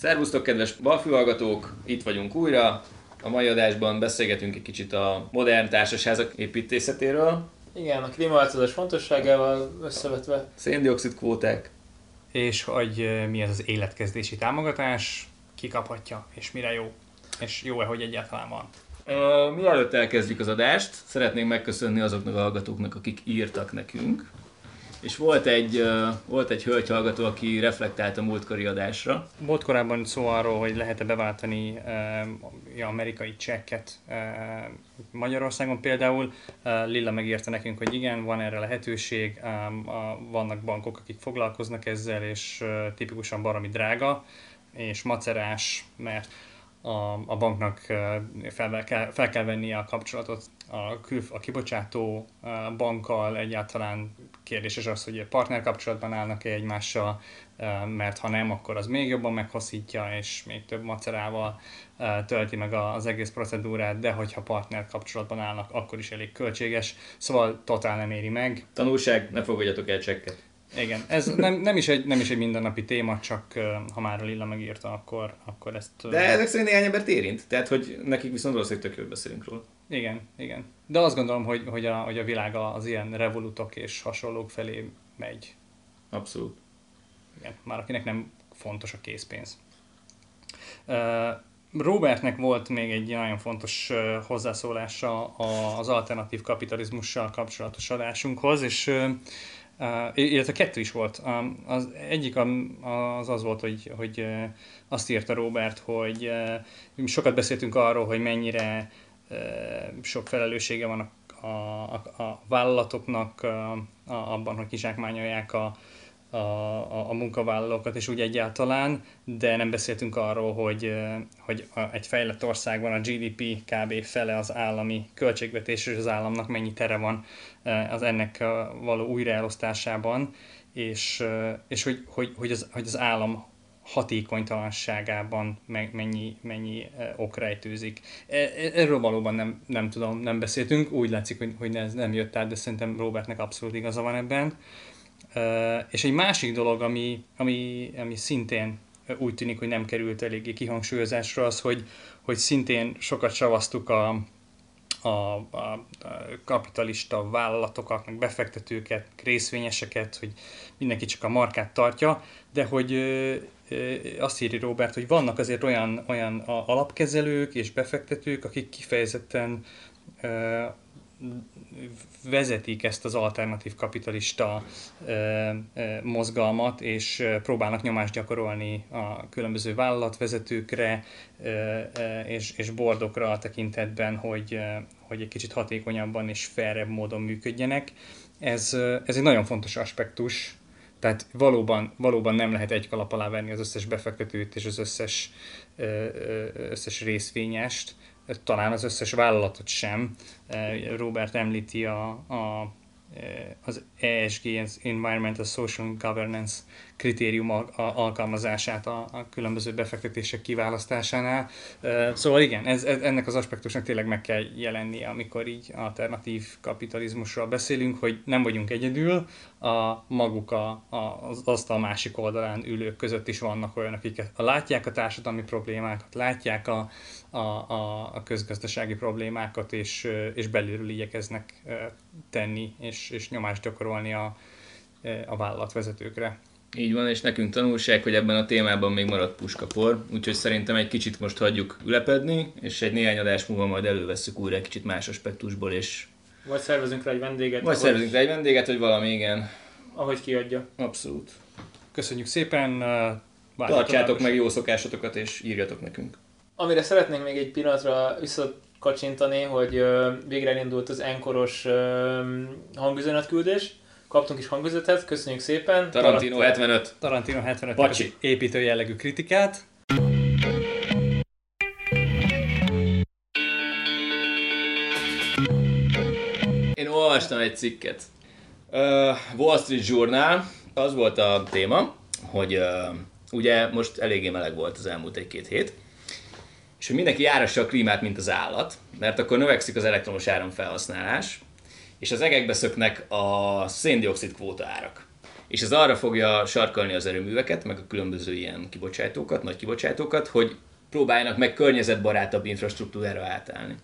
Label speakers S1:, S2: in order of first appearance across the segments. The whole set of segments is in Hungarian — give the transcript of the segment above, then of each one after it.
S1: Szervusztok, kedves balfülhallgatók! Itt vagyunk újra. A mai adásban beszélgetünk egy kicsit a modern társasházak építészetéről.
S2: Igen, a klímaváltozás fontosságával összevetve.
S1: Széndiokszid kvóták.
S3: És hogy mi az az életkezdési támogatás, ki kaphatja, és mire jó, és jó-e, hogy egyáltalán van.
S1: Mielőtt elkezdjük az adást, szeretnénk megköszönni azoknak a hallgatóknak, akik írtak nekünk. És volt egy, volt egy hölgyhallgató, aki reflektált a múltkori adásra.
S3: Volt korábban szó arról, hogy lehet-e beváltani uh, amerikai csekket uh, Magyarországon például. Uh, Lilla megírta nekünk, hogy igen, van erre lehetőség, um, uh, vannak bankok, akik foglalkoznak ezzel, és uh, tipikusan baromi drága, és macerás, mert a, a banknak fel kell, fel kell vennie a kapcsolatot a, kül, a kibocsátó bankkal, egyáltalán kérdéses az, hogy partner kapcsolatban állnak-e egymással, mert ha nem, akkor az még jobban meghosszítja, és még több macerával tölti meg az egész procedúrát, de hogyha partner kapcsolatban állnak, akkor is elég költséges, szóval totál nem éri meg.
S1: Tanulság, ne fogadjatok el csekket.
S3: Igen, ez nem, nem, is egy, nem is egy mindennapi téma, csak ha már a Lilla megírta, akkor, akkor ezt...
S1: De ezek szerint néhány embert érint, tehát hogy nekik viszont valószínűleg tök jól beszélünk róla.
S3: Igen, igen. De azt gondolom, hogy, hogy, a, hogy a világ az ilyen revolutok és hasonlók felé megy.
S1: Abszolút.
S3: Igen, már akinek nem fontos a készpénz. Robertnek volt még egy nagyon fontos hozzászólása az alternatív kapitalizmussal kapcsolatos adásunkhoz, és illetve kettő is volt. Az egyik az az volt, hogy, hogy azt írta Robert, hogy sokat beszéltünk arról, hogy mennyire sok felelőssége van a, a, a vállalatoknak abban, hogy kizsákmányolják a, a, a, a munkavállalókat, és úgy egyáltalán, de nem beszéltünk arról, hogy, hogy egy fejlett országban a GDP kb. fele az állami költségvetés, és az államnak mennyi tere van az ennek való újraelosztásában, és, és hogy, hogy, hogy, az, hogy az állam hatékonytalanságában mennyi, mennyi ok rejtőzik. E, e, erről valóban nem, nem tudom, nem beszéltünk, úgy látszik, hogy, hogy ez nem jött át, de szerintem Robertnek abszolút igaza van ebben. És egy másik dolog, ami, ami, ami szintén úgy tűnik, hogy nem került eléggé kihangsúlyozásra, az, hogy, hogy szintén sokat savaztuk a, a, a kapitalista vállalatokat, meg befektetőket, részvényeseket, hogy mindenki csak a markát tartja, de hogy azt írja Robert, hogy vannak azért olyan, olyan alapkezelők és befektetők, akik kifejezetten vezetik ezt az alternatív kapitalista mozgalmat, és próbálnak nyomást gyakorolni a különböző vállalatvezetőkre és, és bordokra a tekintetben, hogy, hogy egy kicsit hatékonyabban és felrebb módon működjenek. Ez, ez egy nagyon fontos aspektus, tehát valóban, valóban nem lehet egy kalap alá venni az összes befektetőt és az összes, összes részvényest, talán az összes vállalatot sem. Robert említi a, a, az ESG, az Environmental Social Governance kritérium alkalmazását a, a különböző befektetések kiválasztásánál. Szóval igen, ez, ennek az aspektusnak tényleg meg kell jelennie, amikor így alternatív kapitalizmusról beszélünk, hogy nem vagyunk egyedül, a maguk a, a, az asztal másik oldalán ülők között is vannak olyanok, akik látják a társadalmi problémákat, látják a, a, a, a közgazdasági problémákat, és, és belülről igyekeznek tenni, és, és nyomást gyakorolni a, a vállalatvezetőkre.
S1: Így van, és nekünk tanulság, hogy ebben a témában még maradt puskapor, úgyhogy szerintem egy kicsit most hagyjuk ülepedni, és egy néhány adás múlva majd elővesszük újra egy kicsit más aspektusból, és...
S2: Vagy szervezünk rá egy vendéget.
S1: Vagy szervezünk rá egy vendéget, hogy valami, igen.
S2: Ahogy kiadja.
S1: Abszolút.
S3: Köszönjük szépen.
S1: Tartsátok meg jó szokásotokat, és írjatok nekünk.
S2: Amire szeretnénk még egy pillanatra visszakacsintani, hogy végre elindult az enkoros hangüzenetküldés kaptunk is hangüzetet, köszönjük szépen.
S1: Tarantino 75.
S3: Tarantino 75 Bacsi. építő jellegű kritikát.
S1: Én olvastam egy cikket. Uh, Wall Street Journal, az volt a téma, hogy uh, ugye most eléggé meleg volt az elmúlt egy-két hét, és hogy mindenki járassa a klímát, mint az állat, mert akkor növekszik az elektromos áramfelhasználás, és az egekbe szöknek a széndiokszid kvóta árak. és ez arra fogja sarkalni az erőműveket, meg a különböző ilyen kibocsátókat, nagy kibocsátókat, hogy próbáljanak meg környezetbarátabb infrastruktúrára átállni.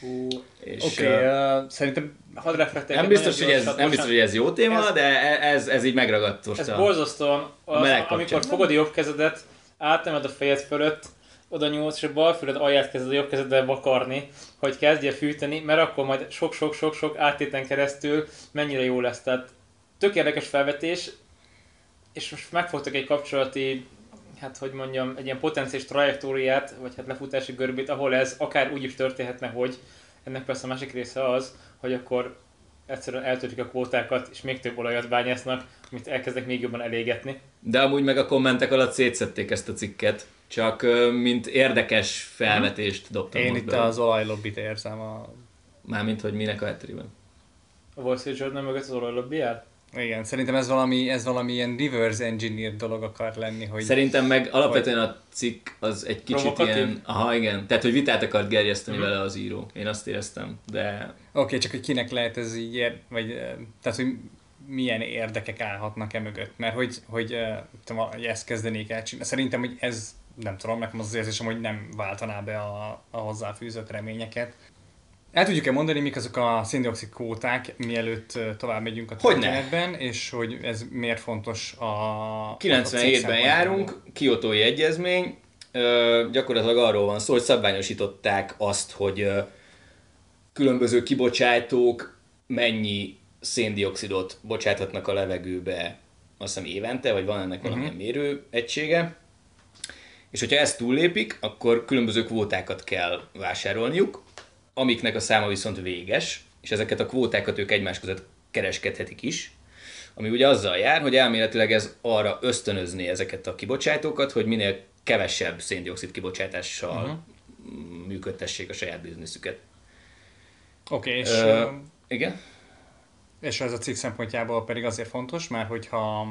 S2: Oké,
S3: okay, uh, szerintem
S2: hadd reflekteljek.
S1: Nem biztos, hogy ez, nem biztos, hogy ez jó téma, ez, de e- ez, ez így megragadt most
S2: Ez
S1: a,
S2: borzasztóan, az,
S1: meleg
S2: amikor fogod a jobb kezedet, átemed a fejed fölött, oda nyúlsz, és a bal füled alját kezded a jobb kezeddel vakarni, hogy kezdje fűteni, mert akkor majd sok-sok-sok-sok áttéten keresztül mennyire jó lesz. Tehát tök érdekes felvetés, és most megfogtak egy kapcsolati, hát hogy mondjam, egy ilyen potenciális trajektóriát, vagy hát lefutási görbét, ahol ez akár úgy is történhetne, hogy ennek persze a másik része az, hogy akkor egyszerűen eltöltik a kvótákat, és még több olajat bányásznak, amit elkezdek még jobban elégetni.
S1: De amúgy meg a kommentek alatt szétszették ezt a cikket, csak mint érdekes felvetést dobtam
S3: én itt
S1: be.
S3: az olajlobbit érzem. A...
S1: Mármint, hogy minek a hátterében.
S2: A Wall Street Journal mögött az olajlobby áll?
S3: Igen, szerintem ez valami, ez valami ilyen reverse engineer dolog akar lenni, hogy
S1: Szerintem meg alapvetően a cikk az egy kicsit
S2: Provokatív?
S1: ilyen... Aha, igen. Tehát, hogy vitát akart gerjeszteni
S2: Mhm.
S1: vele az író. Én azt éreztem. De
S3: Oké, okay, csak hogy kinek lehet ez így, ér, vagy eh, tehát, hogy milyen érdekek állhatnak e mögött, mert hogy, hogy, tudom, hogy ezt kezdenék el csinálni. Szerintem, hogy ez, nem tudom, nekem az az érzésem, hogy nem váltaná be a, a hozzáfűzött reményeket. El tudjuk-e mondani, mik azok a széndiokszid kvóták, mielőtt tovább megyünk a történetben, és hogy ez miért fontos a... a cég
S1: 97-ben
S3: szempontjából?
S1: járunk, Kiotói Egyezmény, ö, gyakorlatilag arról van szó, hogy szabványosították azt, hogy ö, különböző kibocsátók mennyi széndiokszidot bocsáthatnak a levegőbe, azt hiszem évente, vagy van ennek valamilyen
S3: Mhm.
S1: mérő egysége. És hogyha ezt túllépik, akkor különböző kvótákat kell vásárolniuk, amiknek a száma viszont véges, és ezeket a kvótákat ők egymás között kereskedhetik is, ami ugye azzal jár, hogy elméletileg ez arra ösztönözni ezeket a kibocsátókat, hogy minél kevesebb széndiokszid kibocsátással uh-huh. működtessék a saját bizniszüket.
S3: Oké, és,
S1: Ö,
S3: ö,
S1: igen?
S3: És ez a cikk szempontjából pedig azért fontos, mert hogyha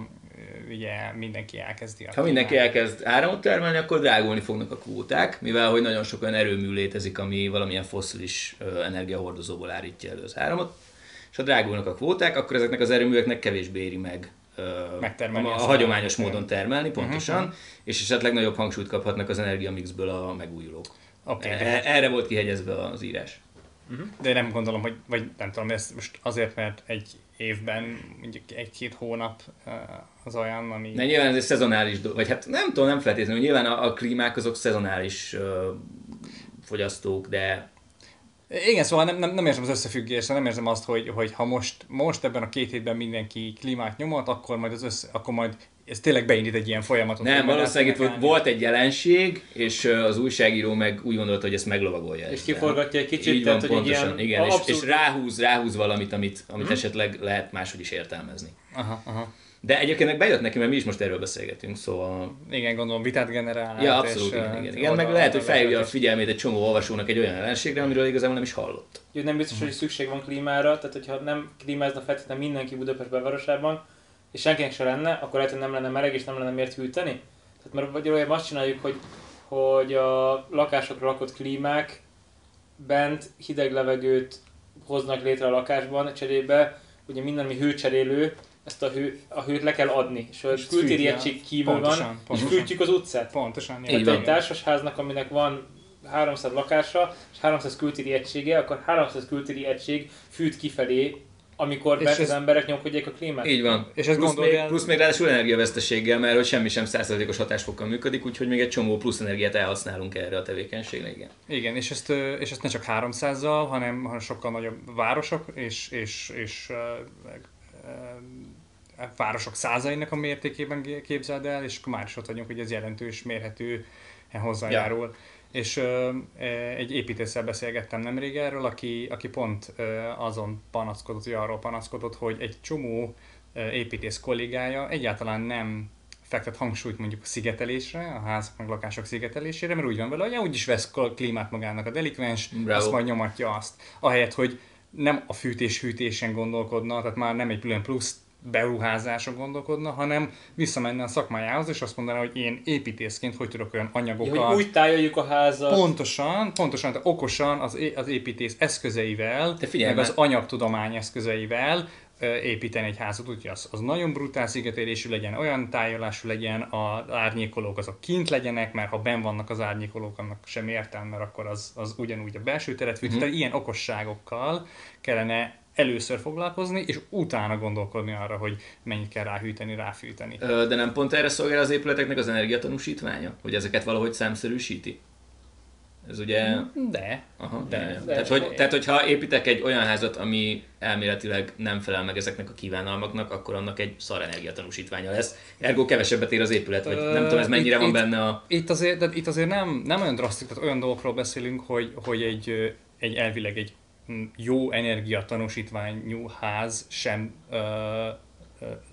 S3: ugye mindenki elkezdi a
S1: Ha mindenki elkezd áramot termelni, akkor drágulni fognak a kvóták, mivel hogy nagyon sok olyan erőmű létezik, ami valamilyen fosszilis energiahordozóból állítja elő az áramot, és ha drágulnak a kvóták, akkor ezeknek az erőműveknek kevésbé éri meg
S3: Megtermelni
S1: a, a hagyományos módon termelni, pontosan,
S3: Mhm.
S1: és esetleg nagyobb hangsúlyt kaphatnak az energiamixből a megújulók.
S3: Oké,
S1: E- Erre volt kihegyezve az írás.
S3: De nem gondolom, hogy, vagy nem tudom, ez most azért, mert egy évben mondjuk egy-két hónap ö, az olyan, ami...
S1: De nyilván ez egy szezonális dolog, vagy hát nem tudom, nem feltétlenül, nyilván a, a klímák azok szezonális ö, fogyasztók, de
S3: Igen, szóval nem, nem, nem érzem az összefüggést, nem érzem azt, hogy, hogy ha most, most ebben a két hétben mindenki klímát nyomott, akkor majd, az össze, akkor majd ez tényleg beindít egy ilyen folyamatot.
S1: nem,
S3: hogy
S1: valószínűleg itt volt, egy jelenség, és az újságíró meg úgy gondolta, hogy ezt meglovagolja.
S2: És
S1: ezzel.
S2: kiforgatja egy kicsit,
S1: Így van,
S2: tehát, hogy egy
S1: pontosan,
S2: ilyen
S1: igen, és,
S2: abszurd-
S1: és ráhúz, ráhúz valamit, amit, amit esetleg lehet máshogy is értelmezni.
S3: Aha, aha.
S1: De egyébként meg bejött neki, mert mi is most erről beszélgetünk, szóval...
S3: Igen, gondolom vitát generál.
S1: Ja, abszolút, igen, igen. igen meg lehet, hogy felhívja a figyelmét egy csomó olvasónak egy olyan jelenségre, amiről igazából nem is hallott.
S2: Hogy nem biztos, hogy szükség van klímára, tehát hogyha nem klímázna feltétlenül mindenki Budapest belvárosában, és senkinek se lenne, akkor lehet, hogy nem lenne meleg, és nem lenne miért hűteni. Tehát mert valójában azt csináljuk, hogy, hogy a lakásokra lakott klímák bent hideg levegőt hoznak létre a lakásban, cserébe ugye minden, ami hőcserélő, ezt a, hő, a hőt le kell adni, és a
S3: És
S2: kültéri
S3: fűtje.
S2: egység kívül
S3: Pontosan,
S2: van,
S3: pontosan.
S2: és fűtjük az utcát.
S3: Pontosan.
S2: Tehát egy társasháznak, aminek van 300 lakása, és 300 kültéri egysége, akkor 300 kültéri egység fűt kifelé, amikor
S3: És ez-
S2: az emberek nyomkodják a klímát.
S1: Így van.
S3: És
S1: plusz,
S3: gondold
S1: még,
S3: el-
S1: plusz még ráadásul energiaveszteséggel, mert hogy semmi sem százszerzalékos hatásfokkal működik, úgyhogy még egy csomó plusz energiát elhasználunk erre a tevékenységre, igen.
S3: Igen, és ezt, és ezt ne csak 300-zal, hanem, hanem sokkal nagyobb városok, és, és, és ö, városok százainak a mértékében képzeld el, és akkor már is ott vagyunk, hogy ez jelentős, mérhető hozzájárul. Ja. És ö, ö, egy építéssel beszélgettem nemrég erről, aki, aki pont ö, azon panaszkodott, hogy arról panaszkodott, hogy egy csomó ö, építész kollégája egyáltalán nem fektet hangsúlyt mondjuk a szigetelésre, a házak meg lakások szigetelésére, mert úgy van vele, hogy úgyis vesz kl- klímát magának a delikvens,
S1: Bravo.
S3: azt majd nyomatja azt. Ahelyett, hogy nem a fűtés-hűtésen gondolkodna, tehát már nem egy külön plusz beruházáson gondolkodna, hanem visszamenne a szakmájához, és azt mondaná, hogy én építészként hogy tudok olyan
S2: Ja,
S3: anyagokat,
S2: hogy úgy tájoljuk a házat.
S3: Pontosan, pontosan, tehát okosan az, az építész eszközeivel,
S1: De figyelj
S3: meg az anyagtudomány eszközeivel építeni egy házat, úgyhogy az, az nagyon brutál szigetelésű legyen, olyan tájolású legyen, az árnyékolók azok kint legyenek, mert ha ben vannak az árnyékolók, annak sem értelme, mert akkor az, az ugyanúgy a belső teret fűt. Mm-hmm. Tehát ilyen okosságokkal kellene először foglalkozni, és utána gondolkodni arra, hogy mennyit kell ráhűteni, ráfűteni.
S1: De nem pont erre szolgál az épületeknek az energiatanúsítványa? Hogy ezeket valahogy számszerűsíti? Ez ugye...
S3: De.
S1: Aha, de. de. de. Tehát, hogy, tehát, hogyha építek egy olyan házat, ami elméletileg nem felel meg ezeknek a kívánalmaknak, akkor annak egy szar energiatanúsítványa lesz. Ergo kevesebbet ér az épület, vagy nem tudom, ez mennyire itt, van benne a...
S3: Itt azért, de itt azért nem, nem olyan drasztik, tehát olyan dolgokról beszélünk, hogy, hogy egy, egy elvileg egy jó energiatanúsítványú ház sem uh,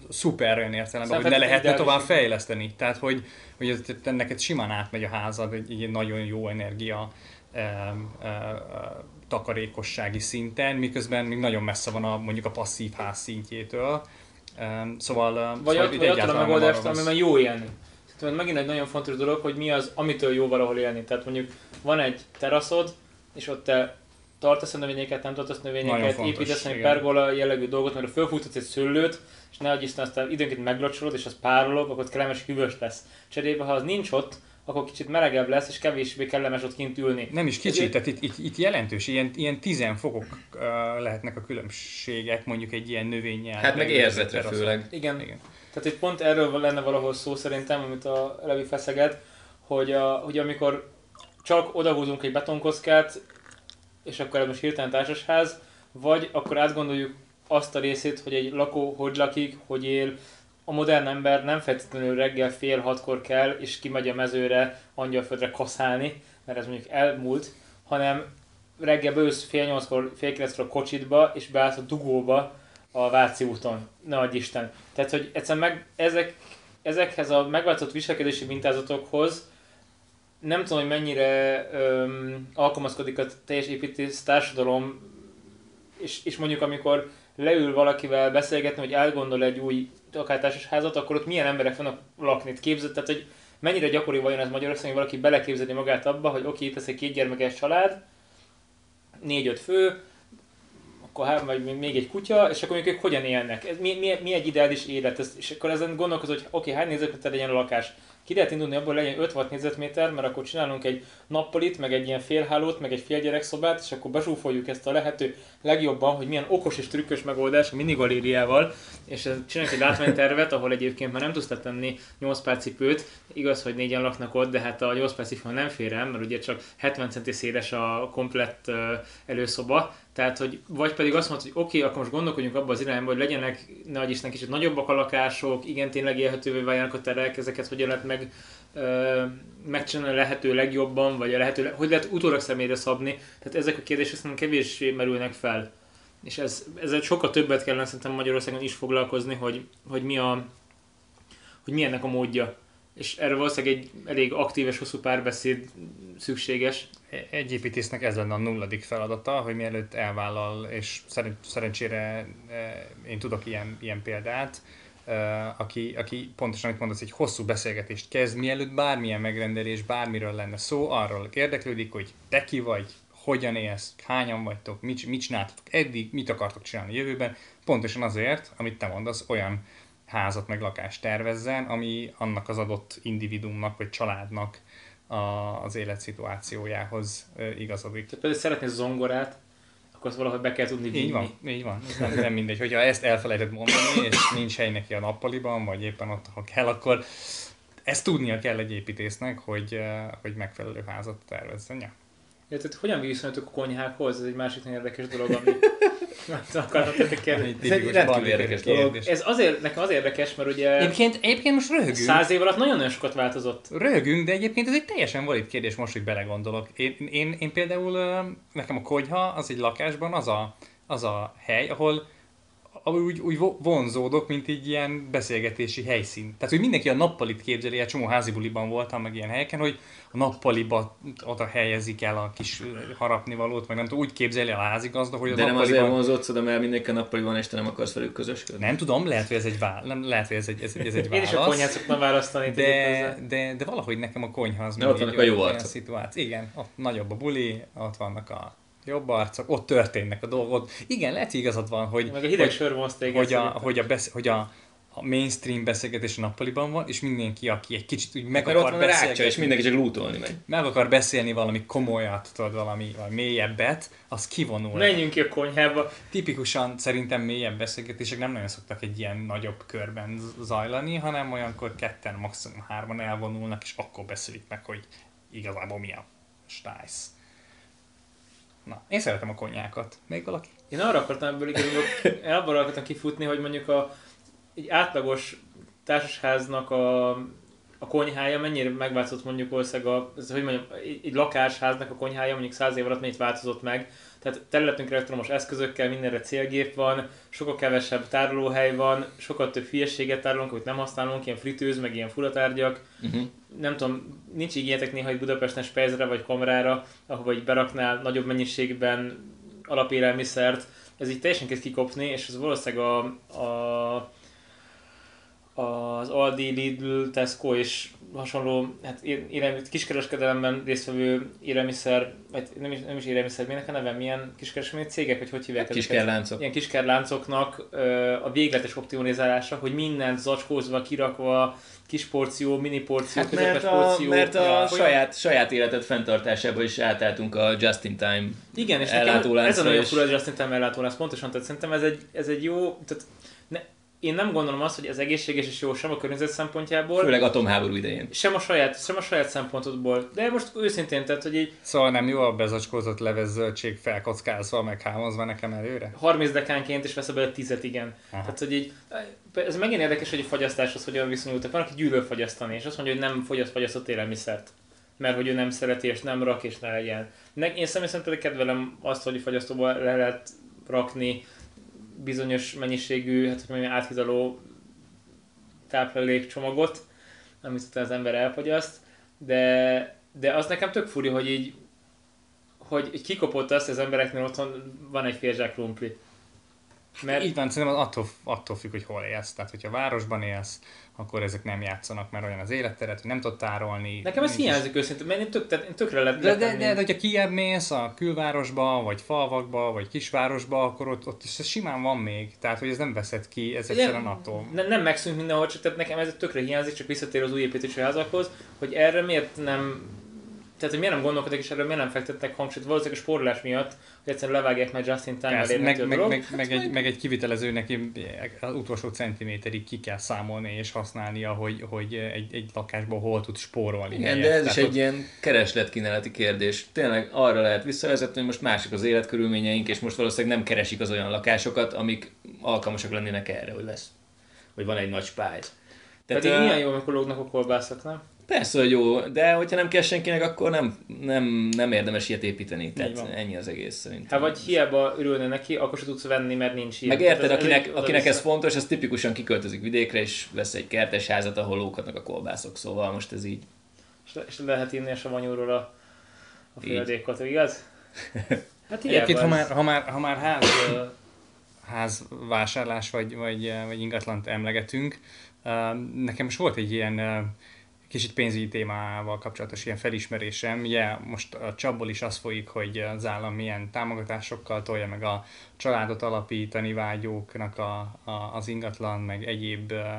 S3: szuper olyan értelemben, hogy ne lehetne tovább fejleszteni. Tehát, hogy, hogy ez, neked simán átmegy a házad egy, egy nagyon jó energia e, e, e, takarékossági szinten, miközben még nagyon messze van a, mondjuk a passzív ház szintjétől. E, szóval,
S2: vagy
S3: szóval
S2: vagy ott a megoldást, amiben jó élni. Tehát megint egy nagyon fontos dolog, hogy mi az, amitől jó valahol élni. Tehát mondjuk van egy teraszod, és ott te tartasz a növényeket, nem tartasz növényeket, építesz egy pergola jellegű dolgot, mert fölfuttatsz egy szőlőt, és ne Isten aztán időnként meglocsolod, és az párolog, akkor kellemes hűvös lesz. Cserébe, ha az nincs ott, akkor kicsit melegebb lesz, és kevésbé kellemes ott kint ülni.
S3: Nem is kicsit, tehát itt, itt, itt jelentős, ilyen, ilyen 10 fokok uh, lehetnek a különbségek mondjuk egy ilyen növényel.
S1: Hát meg érzetre főleg.
S2: Igen. Igen. Tehát itt pont erről lenne valahol szó szerintem, amit a Levi feszeget, hogy, a, hogy amikor csak odahúzunk egy betonkockát, és akkor ez most hirtelen társasház, vagy akkor átgondoljuk azt a részét, hogy egy lakó hogy lakik, hogy él, a modern ember nem feltétlenül reggel fél hatkor kell, és kimegy a mezőre angyalföldre kaszálni, mert ez mondjuk elmúlt, hanem reggel beülsz fél nyolckor, fél kilenckor a kocsitba, és beállsz a dugóba a Váci úton. Ne adj Isten. Tehát, hogy egyszerűen meg ezek, ezekhez a megváltozott viselkedési mintázatokhoz nem tudom, hogy mennyire öm, alkalmazkodik a teljes építész társadalom, és, és mondjuk amikor leül valakivel beszélgetni, hogy elgondol egy új akár házat, akkor ott milyen emberek vannak lakni. Képzeld, tehát hogy mennyire gyakori vajon ez Magyarországon, hogy valaki beleképzelni magát abba, hogy oké, itt lesz egy kétgyermekes család, négy-öt fő, akkor három, vagy még egy kutya, és akkor mondjuk ők hogyan élnek. Ez mi, mi, mi egy ideális élet, ez, és akkor ezen gondolkozol, hogy oké, okay, hány négyzetméter legyen a lakás. Ki lehet indulni abból, legyen 5 négyzetméter, mert akkor csinálunk egy nappolit, meg egy ilyen félhálót, meg egy félgyerekszobát, és akkor bezsúfoljuk ezt a lehető legjobban, hogy milyen okos és trükkös megoldás a minigalériával, és csinálunk egy látványtervet, ahol egyébként már nem tudsz tenni 8 pár cipőt, igaz, hogy négyen laknak ott, de hát a 8 pár cipő nem fér el, mert ugye csak 70 cm széles a komplett előszoba, tehát, hogy vagy pedig azt mondod, hogy oké, okay, akkor most gondolkodjunk abban az irányba, hogy legyenek, nagy Isten, kicsit nagyobbak a lakások, igen, tényleg élhetővé váljanak a terek, ezeket hogyan lehet meg, ö, megcsinálni a lehető legjobban, vagy a lehető, hogy lehet utólag személyre szabni. Tehát ezek a kérdések szerintem kevésbé merülnek fel. És ez, ezzel sokkal többet kellene szerintem Magyarországon is foglalkozni, hogy, hogy mi a, hogy mi ennek a módja és erre valószínűleg egy elég aktív és hosszú párbeszéd szükséges.
S3: Egy építésznek ez lenne a nulladik feladata, hogy mielőtt elvállal, és szerencsére e, én tudok ilyen, ilyen példát, aki, aki pontosan, amit mondasz, egy hosszú beszélgetést kezd, mielőtt bármilyen megrendelés, bármiről lenne szó, arról érdeklődik, hogy te ki vagy, hogyan élsz, hányan vagytok, mit, mit csináltatok eddig, mit akartok csinálni a jövőben, pontosan azért, amit te mondasz, olyan házat meg lakást tervezzen, ami annak az adott individumnak vagy családnak az életszituációjához igazodik.
S2: Tehát például szeretnél zongorát, akkor azt valahogy be kell tudni vinni.
S3: Így van, így van. Nem, nem mindegy. Hogyha ezt elfelejtett mondani, és nincs hely neki a nappaliban, vagy éppen ott, ha kell, akkor ezt tudnia kell egy építésznek, hogy, hogy megfelelő házat tervezzen. Ja.
S2: Ja, tehát hogyan viszonyultok a konyhákhoz? Ez egy másik nagyon érdekes dolog, ami akartam kérdezni. Ez egy rendkívül érdekes dolog. Ez azért, nekem az érdekes, mert ugye...
S3: Egyébként, egyébként most röhögünk.
S2: Száz év alatt nagyon-nagyon sokat változott.
S3: Röhögünk, de egyébként ez egy teljesen valid kérdés most, hogy belegondolok. Én, én, én például, nekem a konyha az egy lakásban az a, az a hely, ahol úgy, úgy vonzódok, mint egy ilyen beszélgetési helyszín. Tehát, hogy mindenki a nappalit képzeli, egy csomó házibuliban voltam, meg ilyen helyeken, hogy a nappaliba oda helyezik el a kis harapnivalót, meg nem tudom, úgy képzeli a házigazda, hogy a
S1: De nem azért vonzódsz oda, mert mindenki a nappaliban és te nem akarsz velük közösködni.
S3: Nem tudom, lehet, hogy ez egy, vá... nem, lehet, hogy ez egy, ez, ez egy válasz.
S2: Én is a konyhát szoktam választani.
S3: De, de, de, valahogy nekem a konyha az
S1: ott vannak a jó arcok.
S3: Igen, ott nagyobb a buli, ott vannak a jobb arcok, ott történnek a dolgok. Igen, lehet hogy igazad van, hogy,
S2: Meg a hideg
S3: hogy,
S2: sör
S3: hogy, a, hogy, a, besz, hogy a, a mainstream beszélgetés a nappaliban van, és mindenki, aki egy kicsit úgy meg
S1: Mert ott
S3: akar
S1: van a rácsa, és mindenki csak lootolni megy.
S3: meg akar beszélni valami komolyat, tudod, valami, valami mélyebbet, az kivonul.
S2: Menjünk ki a konyhába.
S3: Tipikusan szerintem mélyebb beszélgetések nem nagyon szoktak egy ilyen nagyobb körben zajlani, hanem olyankor ketten, maximum hárman elvonulnak, és akkor beszélik meg, hogy igazából mi a stájsz. Na, én szeretem a konyákat. Még valaki?
S2: Én arra akartam ebből igazából, én abban akartam kifutni, hogy mondjuk a, egy átlagos társasháznak a, a konyhája mennyire megváltozott mondjuk ország a, hogy mondjam, egy lakásháznak a konyhája mondjuk száz év alatt mennyit változott meg. Tehát területünkre elektromos eszközökkel, mindenre célgép van, sokkal kevesebb tárolóhely van, sokkal több hülyeséget tárolunk, amit nem használunk, ilyen fritőz, meg ilyen furatárgyak.
S1: Uh-huh.
S2: nem tudom, nincs igényetek néha egy Budapesten Spezre vagy Kamrára, ahova így beraknál nagyobb mennyiségben alapélelmiszert, ez így teljesen kezd kikopni, és ez valószínűleg a, a az Aldi, Lidl, Tesco és hasonló hát élelmi, kiskereskedelemben résztvevő élelmiszer, vagy nem is, nem is élelmiszer, minek a neve, milyen kiskereskedelmi cégek, vagy hogy hívják ezeket?
S1: Kiskerláncok.
S2: ilyen kiskerláncoknak ö, a végletes optimalizálása, hogy mindent zacskózva, kirakva, kis porció, mini porció,
S1: Hát mert a,
S2: porció.
S1: mert a
S2: Ja,
S1: saját, saját életed fenntartásába is átálltunk a just-in-time
S2: Igen, és nekem
S1: ellátóláncra,
S2: ez a nagyon fura, hogy azt hiszem ellátólánc, pontosan, tehát szerintem ez egy, ez egy jó, tehát én nem gondolom azt, hogy ez egészséges és jó sem a környezet szempontjából,
S1: Főleg atomháború idején.
S2: sem a saját, sem a saját szempontodból, de most őszintén, tehát, hogy így
S3: Szóval nem jó a bezacskózott leves zöldség felkockázva, meg hámozva nekem előre?
S2: 30 dekánként is vesz belőle 10 igen.
S3: Aha.
S2: Tehát, hogy így, ez megint érdekes, hogy a fogyasztáshoz hogyan viszonyultak. Van, aki gyűlöl fogyasztani, és azt mondja, hogy nem fogyaszt fogyasztott élelmiszert. Mert hogy ő nem szereti, és nem rak, és ne legyen. Ne, én személy szerint pedig kedvelem azt, hogy fogyasztóba le lehet rakni bizonyos mennyiségű, hát hogy mondjam, áthidaló táplálékcsomagot, amit utána az ember elfogyaszt, de, de az nekem tök furi, hogy így hogy kikopott azt, hogy az embereknél otthon van egy fél zsák krumpli. Mert
S3: Így van, szerintem az attól, attól függ, hogy hol élsz. Tehát, hogyha városban élsz, akkor ezek nem játszanak, mert olyan az életteret, hogy nem tudod tárolni.
S2: nekem ez hiányzik őszintén, mert én, tök, tehát én tökre le,
S3: De, de, de, de hogyha kijebb mész a külvárosba, vagy falvakba, vagy kisvárosba, akkor ott, ott is ez simán van még. Tehát, hogy ez nem veszed ki, ez egyszerűen attól.
S2: nem, nem megszűnt mindenhol, csak tehát nekem ez tökre hiányzik, csak visszatér az új építésű házakhoz, hogy erre miért nem tehát, hogy miért nem gondolkodik, és erre miért nem fektetnek hangsúlyt, valószínűleg a spórolás miatt, hogy egyszerűen levágják meg just in time
S3: Persze, meg,
S2: a
S3: meg, meg, meg, egy, meg egy kivitelezőnek az utolsó centiméterig ki kell számolni és használnia, hogy, hogy egy, egy lakásból hol tud spórolni.
S1: Igen,
S3: helyet.
S1: de ez is
S3: Tehát
S1: egy
S3: ott-
S1: ilyen keresletkínálati kérdés. Tényleg arra lehet visszavezetni, hogy most másik az életkörülményeink, és most valószínűleg nem keresik az olyan lakásokat, amik alkalmasak lennének erre, hogy lesz. Hogy van egy nagy spájz.
S2: Pedig
S1: ö,
S2: milyen jó, amikor lógnak a kolbászok, nem?
S1: Persze, hogy jó, de hogyha nem kell senkinek, akkor nem, nem, nem érdemes ilyet építeni. Tehát ennyi az egész szerintem.
S2: Hát vagy hiába örülne neki, akkor se tudsz venni, mert nincs ilyen.
S1: Meg érted, akinek,
S2: ez-
S1: akinek ez fontos, az tipikusan kiköltözik vidékre, és vesz egy kertes házat, ahol lóghatnak a kolbászok, szóval most ez így.
S2: És, le- és lehet inni a savanyúról a, a
S1: Így.
S2: folyadékot, igaz? Hát
S3: Egyébként, ha már, ha már, ha már ház, ö, ház vásárlás vagy, vagy, vagy ingatlant emlegetünk, nekem most volt egy ilyen kicsit pénzügyi témával kapcsolatos ilyen felismerésem. Ugye most a csapból is az folyik, hogy az állam milyen támogatásokkal tolja meg a családot alapítani vágyóknak a, a, az ingatlan, meg egyéb ö,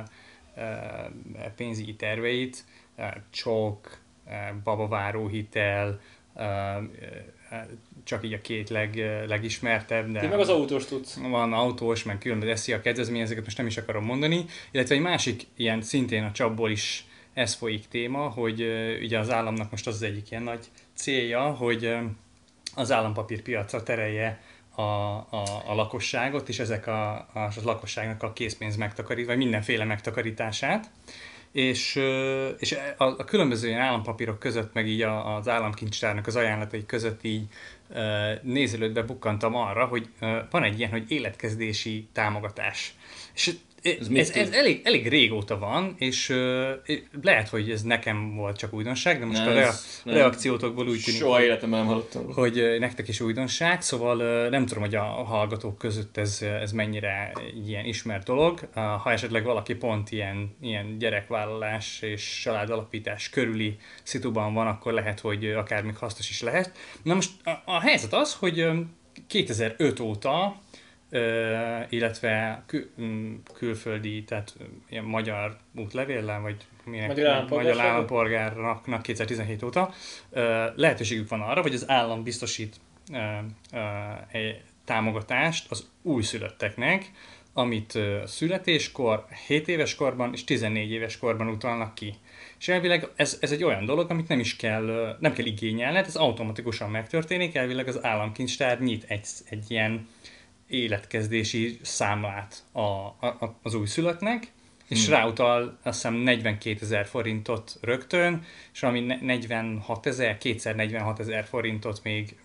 S3: pénzügyi terveit. Ö, Csók, ö, babaváró hitel, ö, csak így a két leg, legismertebb, de
S2: Ti meg az autós tudsz.
S3: van autós, meg különböző SZIA kedvezményezeket most nem is akarom mondani, illetve egy másik ilyen szintén a csapból is ez folyik téma, hogy ugye az államnak most az az egyik ilyen nagy célja, hogy az állampapírpiacra terelje a, a, a lakosságot, és ezek a, a, lakosságnak a készpénz megtakarít, vagy mindenféle megtakarítását. És, és a, a különböző ilyen állampapírok között, meg így az államkincstárnak az ajánlatai között így nézelődve bukkantam arra, hogy van egy ilyen, hogy életkezdési támogatás. És ez, ez, ez elég, elég régóta van, és uh, lehet, hogy ez nekem volt csak újdonság, de most
S1: Nem,
S3: a rea-
S1: nem.
S3: reakciótokból úgy tűnik,
S1: Soha életemben nem hallottam.
S3: hogy nektek is újdonság, szóval ö, nem tudom, hogy a hallgatók között ez, ez mennyire ilyen ismert dolog. Uh, Ha esetleg valaki pont ilyen, ilyen gyerekvállalás és családalapítás körüli szituban van, akkor lehet, hogy akár még hasznos is lehet. Na most a, a helyzet az, hogy ö, 2005 óta illetve kül, m, külföldi, tehát ö, ilyen magyar útlevéllel, vagy milyen,
S2: Magyar állampolgárságot?
S3: magyar állampolgárnak 2017 óta lehetőségük van arra, hogy az állam biztosít egy támogatást az újszülötteknek, amit születéskor, 7 éves korban és 14 éves korban utalnak ki. És elvileg ez, ez egy olyan dolog, amit nem is kell, nem kell igényelni, ez automatikusan megtörténik, elvileg az államkincstár nyit egy, egy ilyen életkezdési számlát a, a, az újszülöttnek, és hmm. ráutal azt hiszem 42 ezer forintot rögtön, és ami ne- 46 ezer, kétszer 46 ezer forintot még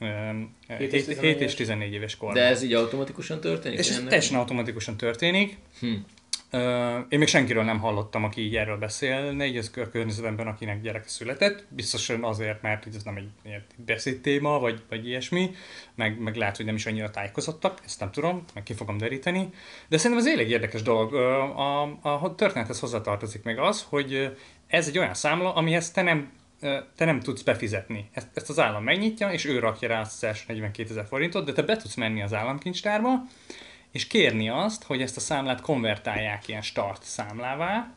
S2: Hét
S3: 7
S2: és
S3: és,
S2: 14
S3: 7 és 14 éves korban.
S1: De ez így automatikusan történik?
S3: és ez teljesen automatikusan történik.
S1: Hm.
S3: Én még senkiről nem hallottam, aki így erről beszélne, így az kör- környezetemben, akinek gyereke született. Biztosan azért, mert ez nem egy ilyen beszédtéma, vagy, vagy ilyesmi, meg, meg lehet, hogy nem is annyira tájékozottak, ezt nem tudom, meg ki fogom deríteni. De szerintem ez elég érdekes dolog. A, a történethez hozzátartozik még az, hogy ez egy olyan számla, amihez te nem te nem tudsz befizetni. Ezt, ezt az állam megnyitja, és ő rakja rá azt az első 42 ezer forintot, de te be tudsz menni az államkincstárba, és kérni azt, hogy ezt a számlát konvertálják ilyen start számlává,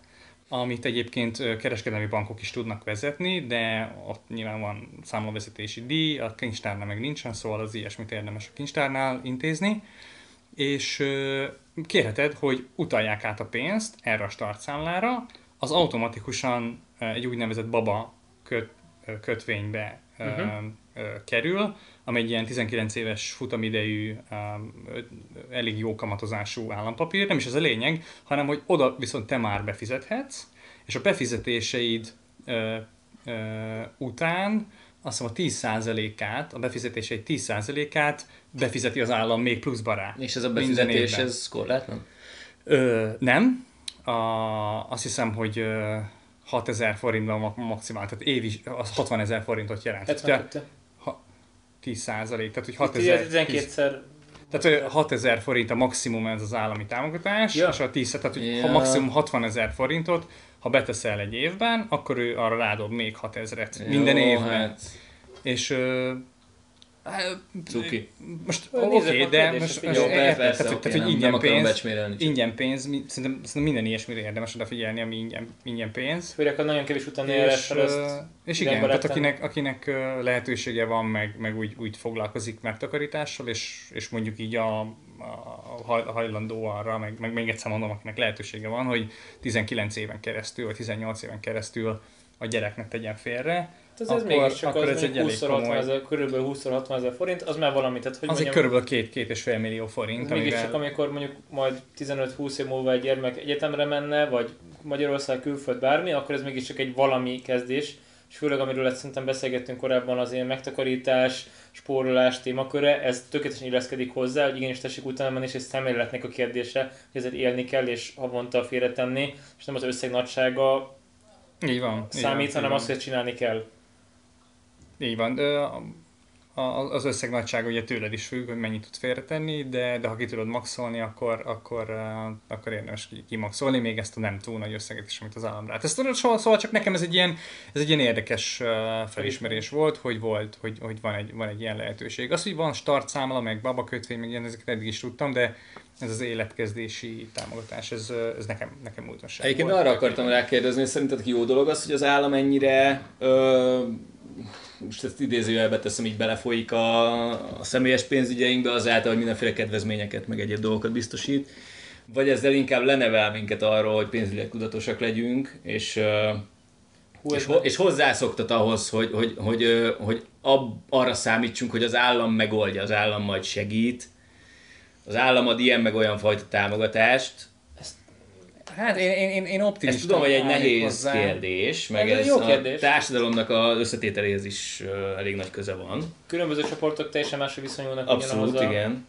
S3: amit egyébként kereskedelmi bankok is tudnak vezetni, de ott nyilván van számlavezetési díj, a kincstárnál meg nincsen, szóval az ilyesmit érdemes a kincstárnál intézni, és kérheted, hogy utalják át a pénzt erre a start számlára, az automatikusan egy úgynevezett baba köt, kötvénybe ö, ö, kerül, ami egy ilyen 19 éves futamidejű, um, ö, elég jó kamatozású állampapír, nem is ez a lényeg, hanem hogy oda viszont te már befizethetsz, és a befizetéseid ö, ö, után azt hiszem a 10%-át, a befizetéseid 10%-át befizeti az állam még pluszba rá.
S1: És ez a befizetés, ez korlátlan?
S3: Ö, nem. A, azt hiszem, hogy ö, 6000 forintban ma- maximál, tehát évi, az 60 ezer forintot jelent. Tehát,
S2: 72.
S3: 10 százalék, tehát hogy
S2: Itt
S3: 6000,
S2: 12-szer
S3: tehát hogy 6000 forint a maximum ez az állami támogatás,
S2: Ja.
S3: és a 10, tehát hogy
S1: Ja.
S3: ha maximum 60 ezer forintot, ha beteszel egy évben, akkor ő arra rádob még 6000-et minden évben.
S1: Hát,
S3: És ö, hát,
S1: cuki.
S3: most oké, okay, de
S2: kérdést,
S3: most,
S2: ezt
S3: most
S1: Jó, persze,
S3: tehát, tehát, hogy
S1: nem,
S3: ingyen
S1: nem akarom
S3: pénz,
S1: csak-
S3: ingyen pénz, mi- szerintem, szerintem minden ilyesmire érdemes odafigyelni, ami ingyen, ingyen pénz.
S2: Főleg, ha nagyon kevés utána
S3: És,
S2: azt
S3: és igen, tehát
S2: lehet
S3: akinek, akinek lehetősége van, meg, meg úgy, úgy foglalkozik megtakarítással, és, és mondjuk így a, a haj- hajlandó arra, meg, meg még egyszer mondom, akinek lehetősége van, hogy 19 éven keresztül, vagy 18 éven keresztül a gyereknek tegyen félre,
S2: ez, ez
S3: akkor-
S2: mégiscsak
S3: akkor
S2: az
S3: ez egy
S2: mondjuk
S3: elég
S2: 20
S3: komoly-
S2: ezer, körülbelül 20-60 ezer forint, az már valami, tehát hogy
S3: az egy
S2: mondjam,
S3: körülbelül két, két és fél millió forint,
S2: ez mégiscsak
S3: amivel
S2: amikor mondjuk majd 15-20 év múlva egy gyermek egyetemre menne, vagy Magyarország külföld bármi, akkor ez mégiscsak egy valami kezdés, és főleg amiről ezt szerintem beszélgettünk korábban, az ilyen megtakarítás, spórolás témaköre, ez tökéletesen illeszkedik hozzá, hogy igenis tessék utána menni, és ez szemléletnek a kérdése, hogy ezért élni kell, és havonta félretenni, és nem az összeg nagysága
S3: így van. így
S2: számít,
S3: van,
S2: hanem
S3: így van.
S2: az, hogy csinálni kell.
S3: Így van. Az összeg nagysága ugye tőled is függ, hogy mennyit tudsz félretenni, de, de ha ki tudod maxolni, akkor, akkor, akkor érdemes ki- kimaxolni, még ezt a nem túl nagy összeget is, amit az állam rá. Ez tudod, szóval, szóval csak nekem ez egy ilyen, ez egy ilyen érdekes felismerés volt, hogy volt, hogy, hogy van, egy, van egy ilyen lehetőség. Az, hogy van start számla, meg babakötvény, meg ilyen, ezeket eddig is tudtam, de ez az életkezdési támogatás, ez, ez nekem, nekem újdonság
S1: Egyébként arra akartam rákérdezni, hogy szerinted jó dolog az, hogy az állam ennyire, ö, most ezt idézőjelbe teszem, így belefolyik a, a személyes pénzügyeinkbe azáltal, hogy mindenféle kedvezményeket, meg egyéb dolgokat biztosít, vagy ezzel inkább lenevel minket arról, hogy pénzügyileg tudatosak legyünk, és,
S2: Hú,
S1: és, ho- és hozzászoktat ahhoz, hogy, hogy, hogy, hogy ab, arra számítsunk, hogy az állam megoldja, az állam majd segít, az állam ad ilyen meg olyan fajta támogatást,
S3: Hát én, én, én, én optimista
S1: ezt tudom, hogy egy nehéz
S3: hozzá.
S1: kérdés, meg
S2: Ez
S1: ez
S2: jó
S1: a
S2: kérdés.
S1: társadalomnak az összetételéhez is elég nagy köze van.
S2: Különböző csoportok teljesen máshogy viszonyulnak
S1: Abszolút,
S2: ugyanahhoz a,
S1: igen.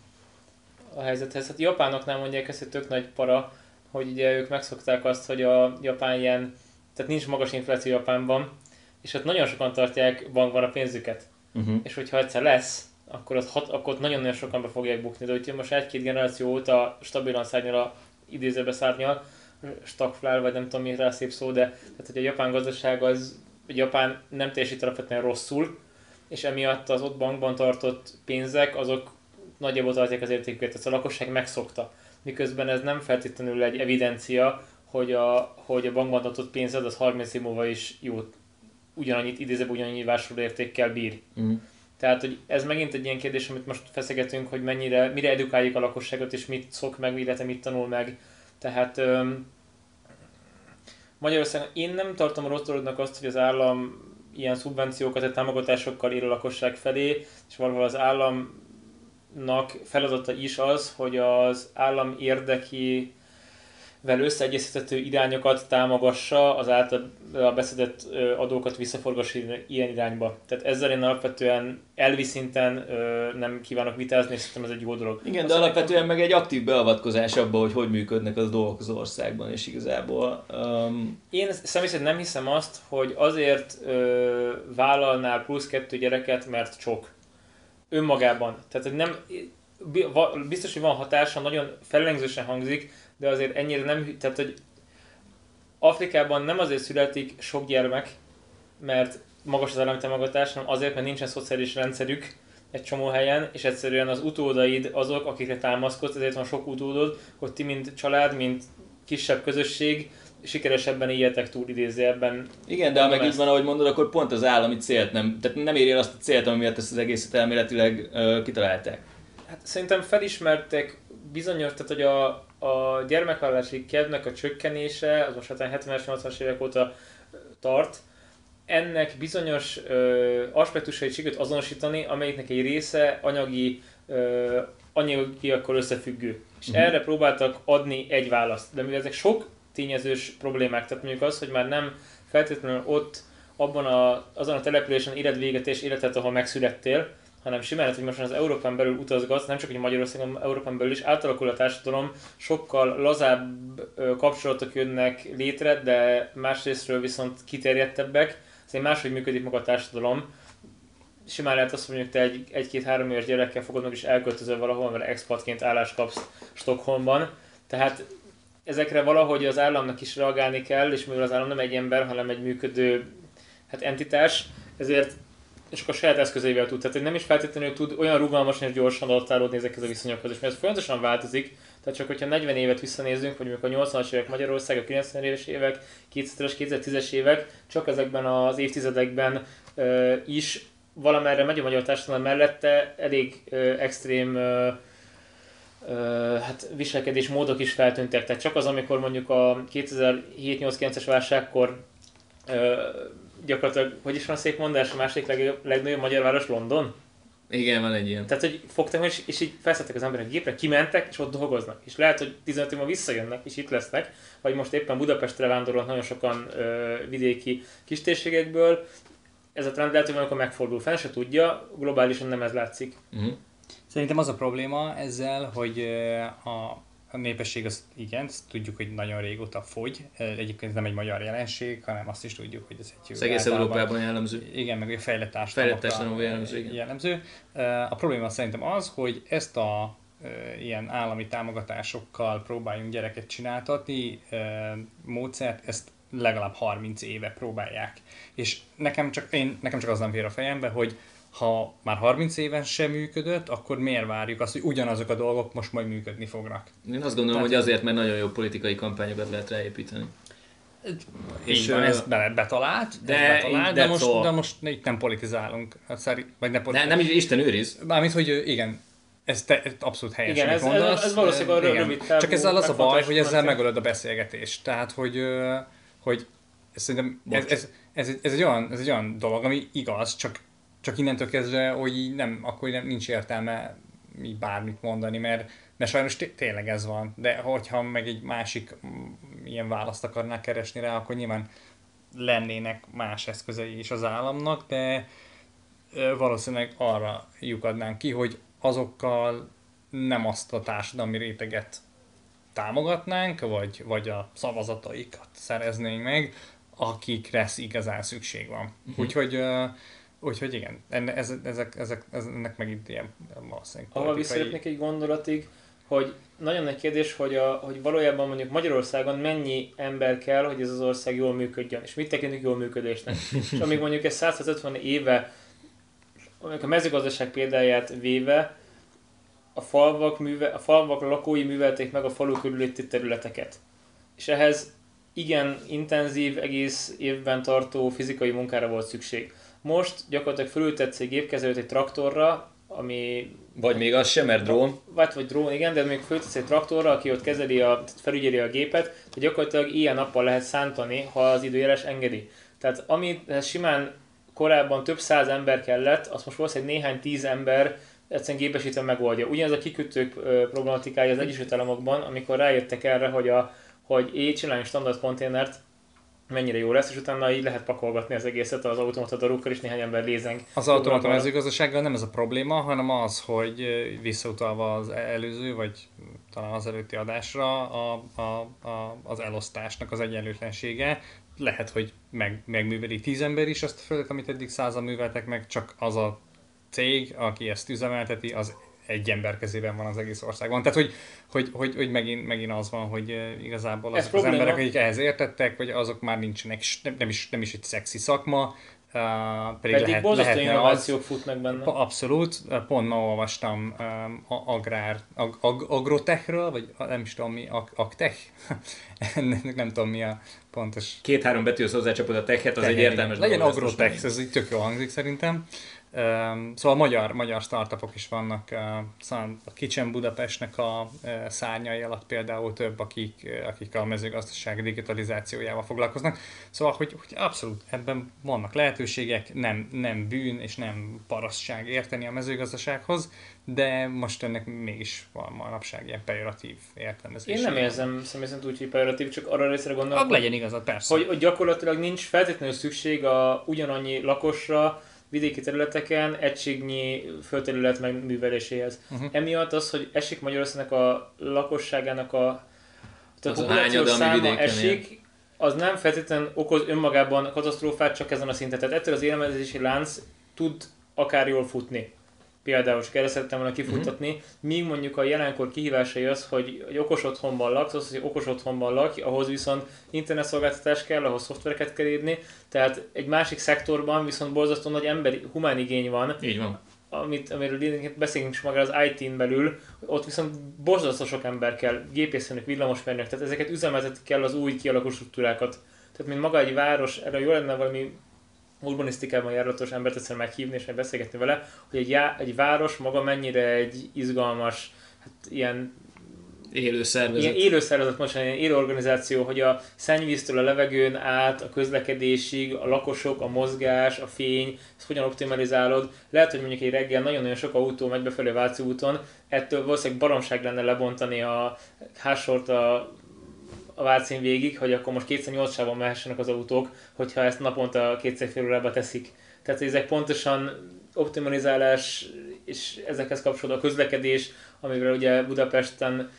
S2: a helyzethez. Hát japánoknál mondják ezt, hogy tök nagy para, hogy ugye ők megszokták azt, hogy a Japán ilyen, tehát nincs magas infláció Japánban, és ott nagyon sokan tartják bankban a pénzüket.
S1: Uh-huh.
S2: És hogyha egyszer lesz, akkor ott, hat, akkor ott nagyon-nagyon sokan be fogják bukni. De hogyha most egy-két generáció óta stabilan szárnyal a idézőbe szárnyal, stagflál, vagy nem tudom mi rá szép szó, de tehát, hogy a japán gazdaság az, Japán nem teljesít alapvetően rosszul, és emiatt az ott bankban tartott pénzek, azok nagyjából tartják az értéküket, tehát a lakosság megszokta. Miközben ez nem feltétlenül egy evidencia, hogy a, hogy a bankban tartott pénzed az 30 év múlva is jó, ugyanannyit idézőbb, ugyanannyi vásárlóértékkel bír.
S1: Uh-huh.
S2: Tehát, hogy ez megint egy ilyen kérdés, amit most feszegetünk, hogy mennyire, mire edukáljuk a lakosságot, és mit szok meg, illetve mit tanul meg. Tehát Magyarországon én nem tartom rossz dolognak azt, hogy az állam ilyen szubvenciókat, vagy támogatásokkal ér a lakosság felé, és valahol az államnak feladata is az, hogy az állam érdeki vel összeegyeztethető irányokat támogassa, az által a beszedett adókat visszaforgassa ilyen irányba. Tehát ezzel én alapvetően elvi szinten nem kívánok vitázni, és szerintem ez egy jó dolog.
S1: Igen, de alapvetően meg egy aktív beavatkozás abba, hogy hogy működnek az dolgok az országban, és igazából... Um...
S2: Én személy szerint nem hiszem azt, hogy azért ö, vállalnál plusz kettő gyereket, mert csok. Önmagában. Tehát, hogy nem... Biztos, hogy van hatása, nagyon fellengzősen hangzik, de azért ennyire nem, tehát hogy Afrikában nem azért születik sok gyermek, mert magas az állami támogatás, hanem azért, mert nincsen szociális rendszerük egy csomó helyen, és egyszerűen az utódaid azok, akikre támaszkodsz, ezért van sok utódod, hogy ti mint család, mint kisebb közösség sikeresebben éljetek túl ebben.
S1: Igen, de ha meg így van, ahogy mondod, akkor pont az állami célt nem, tehát nem éri el azt a célt, amiért ezt az egészet elméletileg uh, kitalálták.
S2: Hát szerintem felismertek bizonyos, tehát hogy a, a gyermekvállalási kedvnek a csökkenése, az most 70-es, 80-as évek óta tart, ennek bizonyos ö, aspektusait sikerült azonosítani, amelyiknek egy része anyagi, ö, akkor összefüggő. És uh-huh. erre próbáltak adni egy választ. De mivel ezek sok tényezős problémák, tehát mondjuk az, hogy már nem feltétlenül ott, abban a, azon a településen élet véget és életet, ahol megszülettél, hanem simán, hogy most az Európán belül utazgatsz, nem csak hogy Magyarországon, hanem Európán belül is átalakul a társadalom, sokkal lazább kapcsolatok jönnek létre, de másrésztről viszont kiterjedtebbek, szóval máshogy működik maga a társadalom. Simán lehet azt, mondjuk te egy, egy-két-három éves gyerekkel fogod meg és elköltözöl valahol, mert expatként állást kapsz Stockholmban. Tehát ezekre valahogy az államnak is reagálni kell, és mivel az állam nem egy ember, hanem egy működő hát entitás, ezért és akkor a saját eszközeivel tud. Tehát nem is feltétlenül tud olyan rugalmasan és gyorsan adaptálódni ezekhez a viszonyokhoz, és mert ez folyamatosan változik, tehát csak hogyha 40 évet visszanézünk, vagy mondjuk a 80-as évek Magyarország, a 90-es évek, 2000-es, 2010-es évek, csak ezekben az évtizedekben uh, is valamerre megy a magyar társadalom mellette elég uh, extrém uh, uh, hát viselkedés módok is feltűntek. Tehát csak az, amikor mondjuk a 2007-8-9-es válságkor uh, gyakorlatilag, hogy is van szép mondás, a második legnagyobb, legnagyobb magyar város London?
S1: Igen, van egy ilyen.
S2: Tehát, hogy fogtak, és, és így felszedtek az emberek gépre, kimentek, és ott dolgoznak. És lehet, hogy 15 év visszajönnek, és itt lesznek, vagy most éppen Budapestre vándorolnak nagyon sokan ö, vidéki kistérségekből. Ez a trend lehet, hogy amikor megfordul, fel se tudja, globálisan nem ez látszik. Uh-huh.
S3: Szerintem az a probléma ezzel, hogy a a népesség az igen, ezt tudjuk, hogy nagyon régóta fogy. Egyébként ez nem egy magyar jelenség, hanem azt is tudjuk, hogy ez egy
S1: jó. egész Európában jellemző.
S3: Igen, meg a fejlett társadalomokra
S1: jellemző, igen.
S3: jellemző. A probléma szerintem az, hogy ezt a ilyen állami támogatásokkal próbáljunk gyereket csináltatni, módszert, ezt legalább 30 éve próbálják. És nekem csak, én, nekem csak az nem fér a fejembe, hogy ha már 30 éven sem működött, akkor miért várjuk azt, hogy ugyanazok a dolgok most majd működni fognak?
S1: Én azt gondolom, Tehát, hogy azért, mert nagyon jó politikai kampányokat lehet ráépíteni.
S3: És van, ez be, betalált, de, betalált, de, most, de most itt nem politizálunk. Hát Szerint, vagy
S1: ne politi- ne, nem, Isten őriz.
S3: Mármint, hogy igen, ez, te, ez abszolút helyes,
S2: igen, ez, mondasz. Ez, ez valószínűleg a rövid
S3: Csak ezzel az a baj, hogy ezzel megölöd a beszélgetést. Tehát, hogy, hogy szerintem ez, ez, ez, ez, egy olyan, ez egy olyan dolog, ami igaz, csak csak innentől kezdve, hogy így nem, akkor nem, nincs értelme így bármit mondani, mert, mert sajnos tényleg ez van. De hogyha meg egy másik mm, ilyen választ akarnák keresni rá, akkor nyilván lennének más eszközei is az államnak, de valószínűleg arra lyukadnánk ki, hogy azokkal nem azt a társadalmi réteget támogatnánk, vagy, vagy a szavazataikat szereznénk meg, akikre igazán szükség van. Uh-huh. Úgyhogy uh, Úgyhogy igen, enne, ez, ezek, ezek, ez, ennek megint ilyen
S2: valószínűleg Ahol visszajöttnek egy gondolatig, hogy nagyon nagy kérdés, hogy, a, hogy valójában mondjuk Magyarországon mennyi ember kell, hogy ez az ország jól működjön, és mit tekintünk jól működésnek. és amíg mondjuk egy 150 éve, a mezőgazdaság példáját véve, a falvak, műve, a falvak lakói művelték meg a falu körülötti területeket. És ehhez igen intenzív, egész évben tartó fizikai munkára volt szükség. Most gyakorlatilag fölültetsz egy gépkezelőt egy traktorra, ami...
S1: Vagy még az sem, mert drón.
S2: Vagy, vagy drón, igen, de még fölültetsz egy traktorra, aki ott kezeli, a, felügyeli a gépet, de gyakorlatilag ilyen nappal lehet szántani, ha az időjárás engedi. Tehát amit simán korábban több száz ember kellett, azt most valószínűleg néhány tíz ember egyszerűen gépesítve megoldja. Ugyanez a kikötők problematikája az Egyesült Államokban, amikor rájöttek erre, hogy, a, hogy így csinálni standard konténert, mennyire jó lesz, és utána így lehet pakolgatni az egészet az automata darukkal, és néhány ember lézeng.
S3: Az automata mezőgazdasággal nem ez a probléma, hanem az, hogy visszautalva az előző, vagy talán az előtti adásra, a, a, a, az elosztásnak az egyenlőtlensége, lehet, hogy meg, megműveli tíz ember is azt a földet, amit eddig százan műveltek meg, csak az a cég, aki ezt üzemelteti, az egy ember kezében van az egész országban. Tehát, hogy, hogy, hogy, hogy megint, megint az van, hogy igazából azok az emberek, akik ehhez értettek, vagy azok már nincsenek, nem, nem, is, nem is egy szexi szakma,
S2: Uh, pedig, pedig lehet, lehetne innovációk az, futnak benne.
S3: Abszolút. Pont ma olvastam um, agrár, ag, ag, agrotechről, vagy nem is tudom mi, ag, agtech? nem tudom mi a pontos...
S1: Két-három betű az hozzácsapod a techet, az egy értelmes
S3: Legyen agrotech, ez így tök jó hangzik szerintem. Szóval magyar, magyar startupok is vannak, szóval a Kitchen Budapestnek a szárnyai alatt például több, akik, akik a mezőgazdaság digitalizációjával foglalkoznak. Szóval, hogy, hogy abszolút ebben vannak lehetőségek, nem, nem bűn és nem parasztság érteni a mezőgazdasághoz, de most ennek mégis van manapság ilyen pejoratív értelmezés.
S2: Én nem érzem személy szerint úgy, hogy pejoratív, csak arra részre gondolok,
S3: legyen igazad, persze.
S2: Hogy, hogy gyakorlatilag nincs feltétlenül szükség a ugyanannyi lakosra, vidéki területeken egységnyi földterület megműveléséhez. Uh-huh. Emiatt az, hogy esik Magyarországnak a lakosságának a,
S1: tehát az a hányad, száma esik,
S2: az nem feltétlenül okoz önmagában katasztrófát csak ezen a szinten. Tehát ettől az élelmezési lánc tud akár jól futni például, csak erre szerettem volna kifutatni, uh-huh. míg mondjuk a jelenkor kihívásai az, hogy egy okos otthonban laksz, az, hogy okos otthonban lakj, ahhoz viszont internetszolgáltatás kell, ahhoz szoftvereket kell írni, tehát egy másik szektorban viszont borzasztó nagy emberi, humán igény van.
S1: Így van.
S2: Amit, amiről beszélünk is maga az IT-n belül, ott viszont borzasztó sok ember kell, gépészmérnök, villamosmérnök, tehát ezeket üzemeltetni kell az új kialakuló struktúrákat. Tehát, mint maga egy város, erre jó lenne valami urbanisztikában járatos embert egyszer meghívni és beszélgetni vele, hogy egy, já, egy város maga mennyire egy izgalmas, hát ilyen
S1: élő szervezet. Ilyen
S2: élő szervezet, most ilyen élő organizáció, hogy a szennyvíztől a levegőn át, a közlekedésig, a lakosok, a mozgás, a fény, ezt hogyan optimalizálod. Lehet, hogy mondjuk egy reggel nagyon-nagyon sok autó megy befelé a Váci úton, ettől valószínűleg baromság lenne lebontani a házsort a a Vácin végig, hogy akkor most 208 sávon mehessenek az autók, hogyha ezt naponta kétszer fél órába teszik. Tehát ezek pontosan optimalizálás és ezekhez kapcsolódó a közlekedés, amivel ugye Budapesten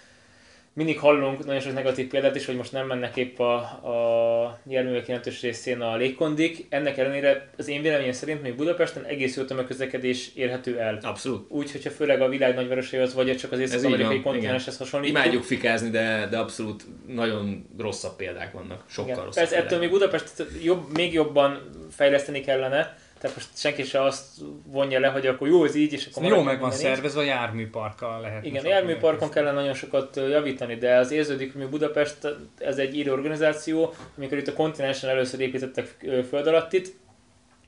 S2: mindig hallunk nagyon sok negatív példát is, hogy most nem mennek épp a, a járművek jelentős részén a légkondik. Ennek ellenére az én véleményem szerint még Budapesten egész jó tömegközlekedés érhető el.
S1: Abszolút.
S2: Úgy, hogyha főleg a világ nagyvárosaihoz, vagy csak az észak-amerikai kontinenshez hasonlít.
S1: Imádjuk fikázni, de, de abszolút nagyon rosszabb példák vannak. Sokkal Igen. rosszabb.
S2: Ez ettől még Budapest jobb, még jobban fejleszteni kellene, tehát most senki se azt vonja le, hogy akkor jó, ez így, és akkor...
S3: Jó meg van szervezve, a járműparkkal lehet.
S2: Igen, a járműparkon kellene nagyon sokat javítani, de az érződik, hogy Budapest ez egy író organizáció, amikor itt a kontinensen először építettek föld alattit,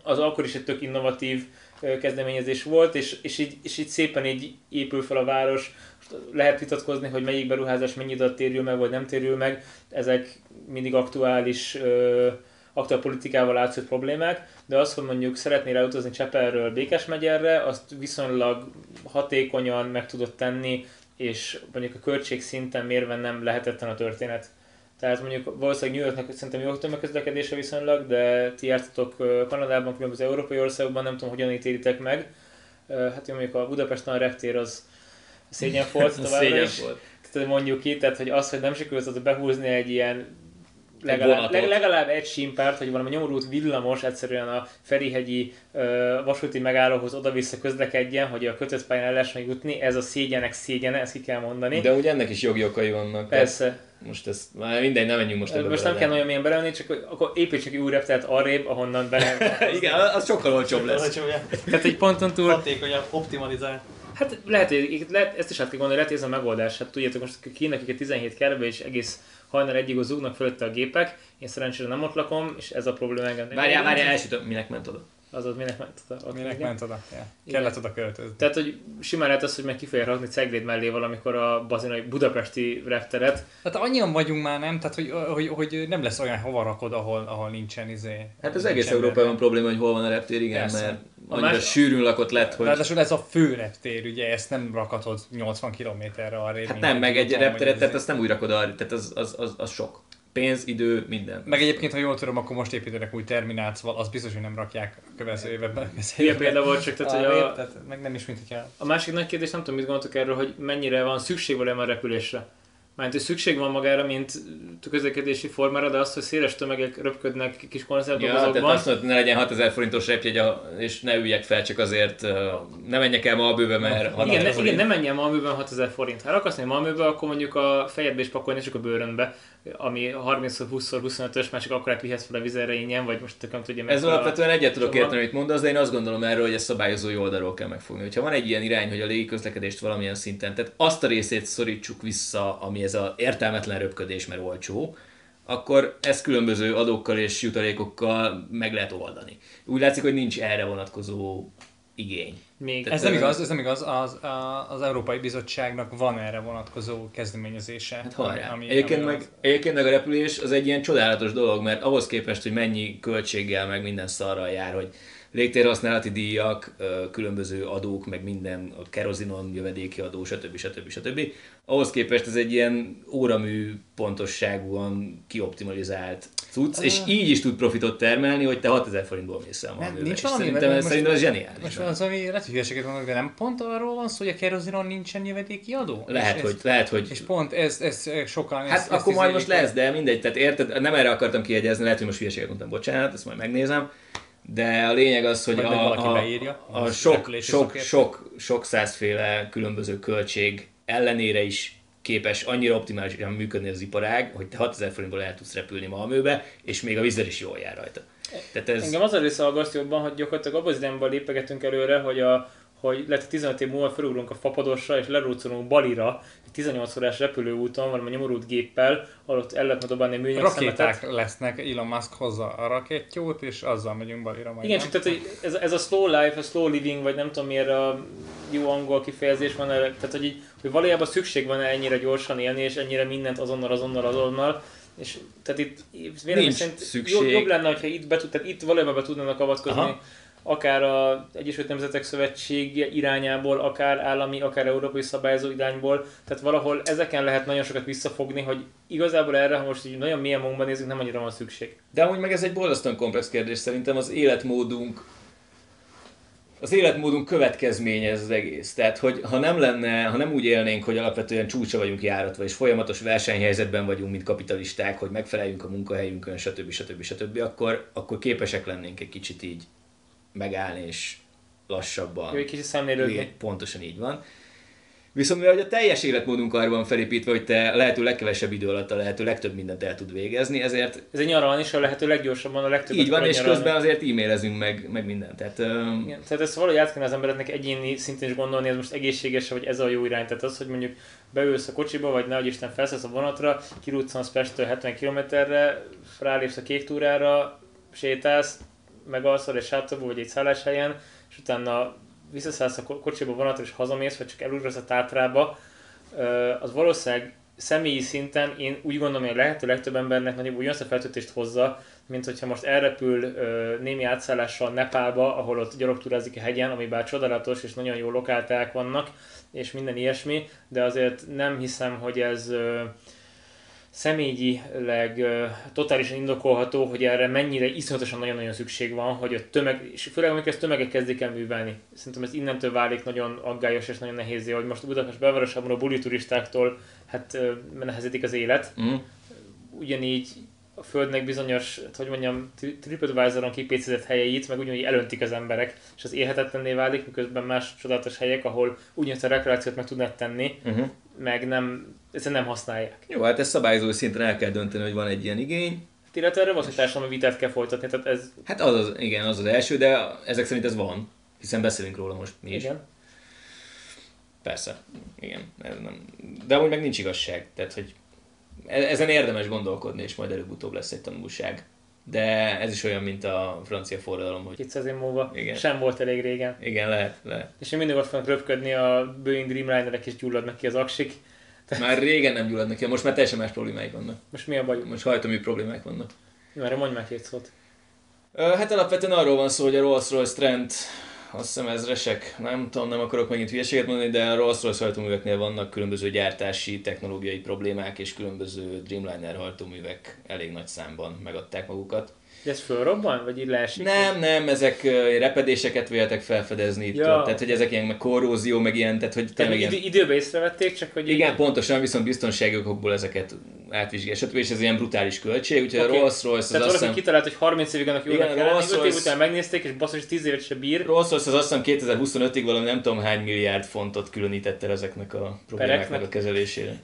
S2: az akkor is egy tök innovatív kezdeményezés volt, és, és, így, és így szépen így épül fel a város. Lehet vitatkozni, hogy melyik beruházás mennyi időt térül meg, vagy nem térül meg. Ezek mindig aktuális aktuál politikával átszőtt problémák, de az, hogy mondjuk szeretnél elutazni Csepelről Békes megyerre, azt viszonylag hatékonyan meg tudod tenni, és mondjuk a költség szinten mérve nem lehetetlen a történet. Tehát mondjuk valószínűleg New Yorknak szerintem jó tömegközlekedése viszonylag, de ti jártatok Kanadában, különböző európai országokban, nem tudom, hogyan ítéritek meg. Hát mondjuk a Budapesten a reptér az szégyen volt
S1: továbbra is.
S2: Volt. tehát mondjuk ki, tehát hogy az, hogy nem sikerült behúzni egy ilyen legalább,
S1: vonatot.
S2: legalább egy símpárt, hogy valami nyomorult villamos egyszerűen a Ferihegyi ö, vasúti megállóhoz oda-vissza közlekedjen, hogy a kötött pályán el lehessen jutni, ez a szégyenek szégyene, ezt ki kell mondani.
S1: De ugye ennek is jogi okai vannak.
S2: Persze.
S1: Most ez, már mindegy, nem menjünk most ebbe
S2: Most
S1: bele,
S2: nem kell nagyon mélyen belemenni, csak hogy akkor építsük egy új repteret arrébb, ahonnan bele.
S1: Igen, az sokkal olcsóbb lesz.
S2: Tehát egy ponton túl
S3: Hatékonyabb, optimalizált.
S2: Hát lehet, hogy lehet, ezt is át kell gondolni, lehet, hogy ez a megoldás. Hát tudjátok, most nekik 17 kerbe, és egész hajnal egyig zúgnak fölötte a gépek. Én szerencsére nem ott lakom, és ez a probléma engem.
S1: Várjál, várjál, elsütöm, minek ment oda?
S2: Azaz, minek ment oda? Ott
S3: Minek
S2: igen.
S3: ment oda? Ja.
S2: Igen.
S3: Kellett oda költözni.
S2: Tehát, hogy simán lehet az, hogy meg ki fogja rakni Cegléd mellé valamikor a bazinai budapesti repteret.
S3: Tehát annyian vagyunk már, nem? Tehát, hogy, hogy, hogy nem lesz olyan hova rakod, ahol, ahol nincsen izé.
S1: Hát az egész Európában probléma, hogy hol van a reptér, igen,
S3: Persze.
S1: mert
S2: A
S1: annyira
S2: más-
S1: sűrűn lakott lett, hogy...
S3: Ráadásul ez a fő reptér, ugye, ezt nem rakhatod 80 kilométerre arra.
S1: Hát nem, meg egy repteret, tehát azt nem úgy rakod arra, tehát az, az, az, az sok. Pénz, idő, minden.
S3: Meg egyébként, ha jól tudom, akkor most építenek új terminált, szóval az biztos, hogy nem rakják a következő évben.
S2: Hülye példa volt csak, tehát, hogy a,
S3: tehát meg nem is, mint hogyha...
S2: a másik nagy kérdés, nem tudom, mit gondoltok erről, hogy mennyire van szükség valami a repülésre. Mert hogy szükség van magára, mint közlekedési formára, de az, hogy széles tömegek röpködnek kis
S1: Ja,
S2: koncertdobozokban.
S1: tehát azt mondod, ne legyen 6000 forintos repjegy, a- és ne üljek fel csak azért, ne menjek el Malbőbe, mert
S2: igen,
S1: 6000
S2: ne, igen, ne menjen Malmöben 6000 forint. Ha akarsz menni Malmöbe, akkor mondjuk a fejedbe is pakolni, csak a bőrönbe, ami 30-20-25-ös, már csak akkor vihetsz fel a vizerre ingyen, vagy most tököm tudja meg.
S1: Ez alapvetően egyet tudok
S2: csomag.
S1: érteni, amit mondasz, de én azt gondolom erről, hogy ezt szabályozói oldalról kell megfogni. Hogyha van egy ilyen irány, hogy a légiközlekedést valamilyen szinten, tehát azt a részét szorítsuk vissza, ami ez a értelmetlen röpködés, mert olcsó, akkor ezt különböző adókkal és jutalékokkal meg lehet oldani. Úgy látszik, hogy nincs erre vonatkozó igény.
S2: Még
S1: Tehát
S3: Ez nem igaz, ez nem igaz. Az, az Európai Bizottságnak van erre vonatkozó kezdeményezése.
S1: Hát hallják.
S3: ami-
S1: egyébként,
S3: ami
S1: meg,
S3: az-
S1: egyébként meg a repülés az egy ilyen csodálatos dolog, mert ahhoz képest, hogy mennyi költséggel, meg minden szarral jár, hogy légtérhasználati díjak, különböző adók, meg minden, a kerozinon jövedéki adó, stb. stb. stb. Ahhoz képest ez egy ilyen óramű pontosságúan kioptimalizált cucc, és így is tud profitot termelni, hogy te 6000 forintból mész el
S3: Nem,
S1: Malmöbe.
S3: nincs valami,
S1: Szerintem, ez, szerintem ez zseniális.
S3: Most az, ami lehet, hogy hülyeséget mondok, de nem pont arról van szó, hogy a kerozinon nincsen jövedéki adó?
S1: Lehet,
S3: és
S1: hogy,
S3: Ez,
S1: lehet, hogy
S3: és pont ez, ez sokan...
S1: Hát
S3: ezt,
S1: akkor
S3: ezt
S1: majd most lesz, de mindegy, tehát érted, nem erre akartam kiegyezni, lehet, hogy most hülyeséget mondtam, bocsánat, ezt majd megnézem, de a lényeg az, hogy a, a,
S3: beírja,
S1: a sok, sok, sok, sok százféle különböző költség ellenére is képes annyira optimálisan működni az iparág, hogy te 6000 forintból el tudsz repülni Malmöbe, és még a vízzel is jól jár rajta. Tehát ez,
S2: Engem az a része aggaszt jobban, hogy gyakorlatilag abban az irányban lépegetünk előre, hogy a hogy lehet, hogy 15 év múlva felugrunk a fapadosra, és lerúcolunk Balira, egy 18 órás repülőúton, valami nyomorult géppel, ahol ott el lehetne dobálni a műanyag
S3: Rakéták
S2: szemetet.
S3: lesznek, Elon Musk hozza a rakéttyót, és azzal megyünk balira majd.
S2: Igen,
S3: nem?
S2: csak tehát, hogy ez, ez, a slow life, a slow living, vagy nem tudom miért a jó angol kifejezés van erre, tehát hogy, így, hogy valójában szükség van ennyire gyorsan élni, és ennyire mindent azonnal, azonnal, azonnal, és tehát itt vélemény szerint
S1: szükség.
S2: Jobb, lenne, hogyha itt, be tud, tehát itt valójában be tudnának avatkozni,
S1: Aha.
S2: Akár az Egyesült Nemzetek Szövetség irányából, akár állami, akár európai szabályozó irányból, tehát valahol ezeken lehet nagyon sokat visszafogni, hogy igazából erre, ha most így nagyon milyen munkban nézzük, nem annyira van szükség.
S1: De amúgy meg ez egy borzasztóan komplex kérdés, szerintem az életmódunk az életmódunk következménye ez az egész. Tehát, hogy ha nem lenne, ha nem úgy élnénk, hogy alapvetően csúcsa vagyunk járatva, és folyamatos versenyhelyzetben vagyunk, mint kapitalisták, hogy megfeleljünk a munkahelyünkön, stb. stb. stb., akkor, akkor képesek lennénk egy kicsit így megállni, és lassabban.
S2: Jó, egy kicsit szemlélődni.
S1: Pontosan így van. Viszont mivel hogy a teljes életmódunk arra van felépítve, hogy te a lehető legkevesebb idő alatt a lehető legtöbb mindent el tud végezni, ezért
S2: Ez egy nyaralni is a lehető leggyorsabban, a legtöbbet
S1: így van, és
S2: nyaralni.
S1: közben azért e-mailezünk meg, meg mindent. Tehát, öm,
S2: Igen, tehát ezt valahogy át az embereknek egyéni szintén is gondolni, ez most egészséges, vagy ez a jó irány. Tehát az, hogy mondjuk beülsz a kocsiba, vagy nehogy Isten felszállsz a vonatra, kirúccansz Pesttől 70 km-re, rálépsz a kék túrára, sétálsz, megalszol egy sátorba, vagy egy szálláshelyen, és utána visszaszállsz a ko- kocsiba vonatra, és hazamész, vagy csak elugrasz a tátrába, az valószínűleg személyi szinten én úgy gondolom, hogy a lehető legtöbb embernek nagyobb ugyanazt a feltöltést hozza, mint hogyha most elrepül némi átszállással Nepálba, ahol ott gyalogtúrázik a hegyen, ami bár csodálatos és nagyon jó lokálták vannak, és minden ilyesmi, de azért nem hiszem, hogy ez ö, személyileg totálisan indokolható, hogy erre mennyire iszonyatosan nagyon-nagyon szükség van, hogy a tömeg, és főleg amikor ezt tömegek kezdik el művelni. Szerintem ez innentől válik nagyon aggályos és nagyon nehézé, hogy most Budapest belvárosában a buli turistáktól hát ö, nehezedik az élet.
S1: Mm.
S2: Ugyanígy a Földnek bizonyos, hát hogy mondjam, tri- TripAdvisoron kipécézett helyeit, meg ugyanúgy elöntik az emberek, és az élhetetlenné válik, miközben más csodálatos helyek, ahol ugyanazt a rekreációt meg tudnád tenni,
S1: Uh-huh.
S2: meg nem, egyszerűen nem használják.
S1: Jó, hát ezt szabályozó szinten el kell dönteni, hogy van egy ilyen igény.
S2: Hát illetve erre valószínűleg társadalmi vitát kell folytatni, tehát ez,
S1: Hát az, az igen, az az első, de ezek szerint ez van. Hiszen beszélünk róla most mi is.
S2: igen.
S1: Persze, igen. Ez nem. De amúgy meg nincs igazság. Tehát, hogy ezen érdemes gondolkodni, és majd előbb-utóbb lesz egy tanulság. De ez is olyan, mint a francia forradalom, hogy
S2: 200 év múlva
S1: Igen.
S2: sem volt elég régen.
S1: igen, lehet, lehet.
S2: És én mindig ott fognak röpködni a Boeing Dreamlinerek is gyulladnak ki az aksik.
S1: Már régen nem gyullad neki, most már teljesen más problémáik vannak.
S2: Most mi a baj?
S1: Most hajtómű problémák vannak.
S2: Jó, erre mondj már két szót.
S1: Hát alapvetően arról van szó, hogy a Rolls-Royce Trent, azt hiszem ezresek, nem tudom, nem akarok megint hülyeséget mondani, de a Rolls-Royce hajtóműveknél vannak különböző gyártási, technológiai problémák, és különböző Dreamliner hajtóművek elég nagy számban megadták magukat.
S2: De ez fölrobban, vagy így leesik?
S1: Nem, nem, ezek repedéseket véltek felfedezni itt,
S2: Ja.
S1: tehát hogy ezek ilyen meg korrózió, meg ilyen, tehát hogy tényleg ilyen...
S2: idő, időben észrevették, csak hogy
S1: Igen,
S2: így,
S1: pontosan, viszont biztonsági okokból ezeket átvizsgálják, stb. és ez ilyen brutális költség, úgyhogy
S2: Oké.
S1: a Rolls-Royce az
S2: Tehát
S1: azt hiszem...
S2: kitalált, hogy 30 évig annak jól
S1: Igen,
S2: kell állni, 5 év után megnézték, és basszus 10 évet se bír.
S1: Rolls-Royce az azt hiszem 2025-ig valami nem tudom hány milliárd fontot különített el ezeknek a problémáknak
S2: Pereknek?
S1: a kezelésére.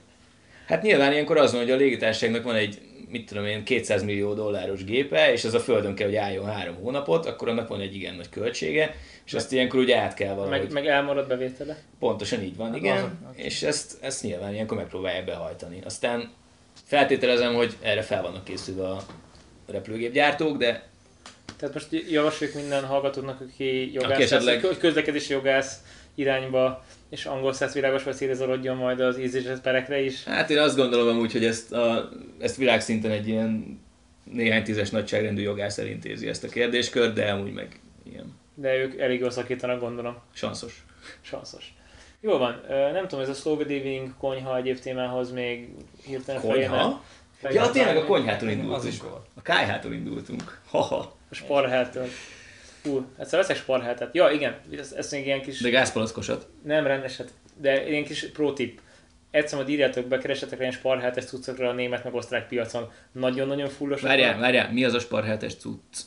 S1: Hát nyilván ilyenkor az van, hogy a légitársaságnak van egy, mit tudom én, 200 millió dolláros gépe, és az a földön kell, hogy álljon három hónapot, akkor annak van egy igen nagy költsége, és azt ilyenkor ugye át kell valahogy.
S2: Meg, meg elmarad bevétele.
S1: Pontosan így van,
S3: Hát
S1: igen,
S3: az-
S1: és ezt, ezt nyilván ilyenkor megpróbálják behajtani. Aztán feltételezem, hogy erre fel vannak készülve a repülőgépgyártók, de
S2: Tehát most javasoljuk minden hallgatónak, aki jogász,
S1: Aki esetleg-
S2: hogy közlekedési jogász irányba, és angol száz világos vagy szélezolodjon majd az ízléses perekre is.
S1: Hát én azt gondolom amúgy, hogy ezt, a, ezt világszinten egy ilyen néhány tízes nagyságrendű jogász elintézi ezt a kérdéskört, de amúgy meg ilyen
S2: De ők elég jól szakítanak, gondolom.
S1: sanszos.
S2: Sanszos. Jó van, nem tudom, ez a slow living konyha egyéb témához még hirtelen
S1: Konyha?
S2: feljönne
S1: Ja, tényleg a konyhától
S3: Az
S1: indultunk.
S3: is volt.
S1: A kájhától indultunk. Haha.
S2: A sparheltől. Hú, egyszer veszek sparheltet. Ja, igen, ez, ez még ilyen kis...
S1: De gázpalackosat.
S2: Nem rendeset, de ilyen kis pro tip. Egyszer majd írjátok be, keresetek ilyen sparheltes cuccokra a német meg osztrák piacon. Nagyon-nagyon fullosak.
S1: Várjál, várjál, mi az a sparheltes cucc?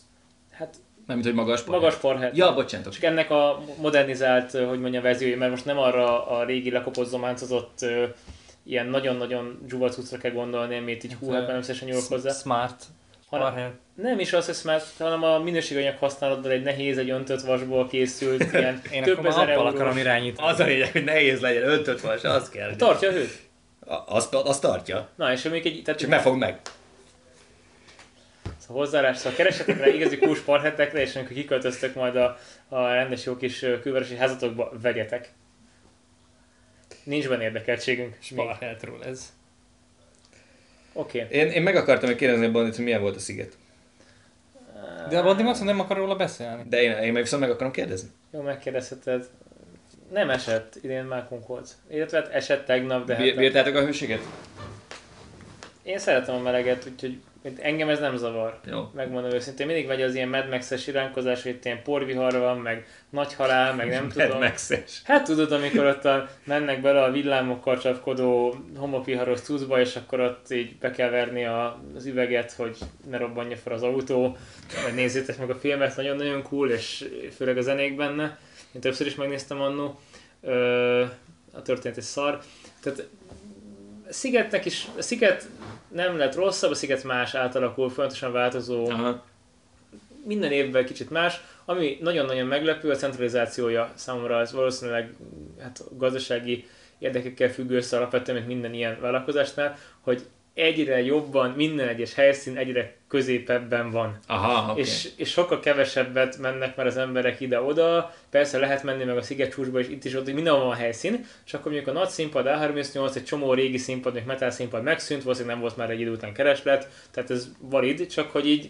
S2: Hát
S1: Mármint, hogy maga a sparhelt.
S2: magas sparhelt.
S1: Ja, bocsánat.
S2: Csak ennek a modernizált, hogy mondjam, verziója, mert most nem arra a régi lekopott zománcozott ilyen nagyon-nagyon dzsuva cuccra kell gondolni, amit így hú, hát már nem szívesen nyúlok hozzá.
S3: Smart.
S2: Hanem-. Nem is az, smart, hanem a minőséganyag használatban egy nehéz, egy öntött vasból készült, ilyen
S3: Én
S2: több
S3: akkor
S2: ezer eurós.
S3: akarom irányítani.
S1: Az a lényeg, hogy nehéz legyen, öntött vas, az kell.
S2: Tartja a hőt.
S1: Azt, azt tartja.
S2: Na, és még egy, tehát
S1: Csak ne fogd meg.
S2: Szóval hozzárás, szóval keresetek rá igazi kús parhetekre, és amikor kiköltöztök majd a, a rendes jó kis külvárosi házatokba, vegyetek. Nincs benne érdekeltségünk. még.
S3: Sparheltról ez.
S2: Oké.
S1: Én, én meg akartam még kérdezni a Bandit, hogy milyen volt a sziget.
S3: De a Bandi Max nem akar róla beszélni.
S1: De én, én meg viszont meg akarom kérdezni.
S2: Jó, megkérdezheted. Nem esett, idén mákunk volt. Illetve hát esett tegnap, de
S1: Bí-
S2: hát
S1: Bírtátok a hőséget?
S2: én szeretem a meleget, úgyhogy engem ez nem zavar.
S1: Jó.
S2: Megmondom őszintén, mindig megy az ilyen Mad Max-es iránykozás, hogy itt ilyen porvihar van, meg nagy halál, meg nem tudom.
S1: Megszes.
S2: Hát tudod, amikor ott a, mennek bele a villámokkal csapkodó homopiharos cuccba, és akkor ott így be kell verni a, az üveget, hogy ne robbanja fel az autó, vagy nézzétek meg a filmet, nagyon-nagyon cool, és főleg a zenék benne. Én többször is megnéztem annó. A történet egy szar. Tehát Szigetnek is, a Sziget nem lett rosszabb, a Sziget más átalakul, folyamatosan változó
S1: Aha.
S2: minden évben kicsit más. Ami nagyon-nagyon meglepő, a centralizációja számomra ez valószínűleg hát, gazdasági érdekekkel függ össze alapvetően, mint minden ilyen vállalkozásnál, hogy egyre jobban minden egyes helyszín egyre középebben van.
S1: Aha.
S2: Okay. És, és sokkal kevesebbet mennek már az emberek ide-oda, persze lehet menni meg a szigetcsúcsba, és itt is ott mindenhol van helyszín, és akkor mondjuk a nagy színpad A38, egy csomó régi színpad, még metal színpad megszűnt, valószínűleg nem volt már egy idő után kereslet, tehát ez valid, csak hogy így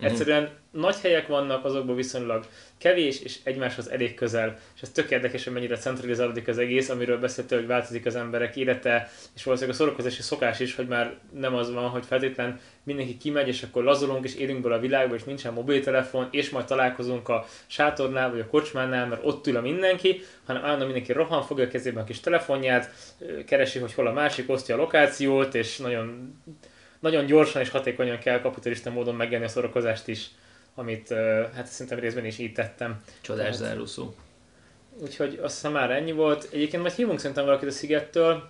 S2: Egyszerűen nagy helyek vannak, azokban viszonylag kevés, és egymáshoz elég közel. És ez tök érdekes, hogy mennyire centralizálódik az egész, amiről beszéltél, hogy változik az emberek élete, és valószínűleg a szórakozási szokás is, hogy már nem az van, hogy feltétlen mindenki kimegy, és akkor lazulunk, és élünk bele a világba, és nincsen mobiltelefon, és majd találkozunk a sátornál, vagy a kocsmánál, mert ott ül a mindenki, hanem állandóan mindenki rohan, fogja a kezében a kis telefonját, keresi, hogy hol a másik, osztja a lokációt, és nagyon nagyon gyorsan és hatékonyan kell kapitalista módon megélni a szórakozást is, amit hát szerintem részben is így tettem.
S1: Csodás zárószó.
S2: Úgyhogy azt hiszem már ennyi volt. Egyébként majd hívunk szerintem valakit a Szigettől,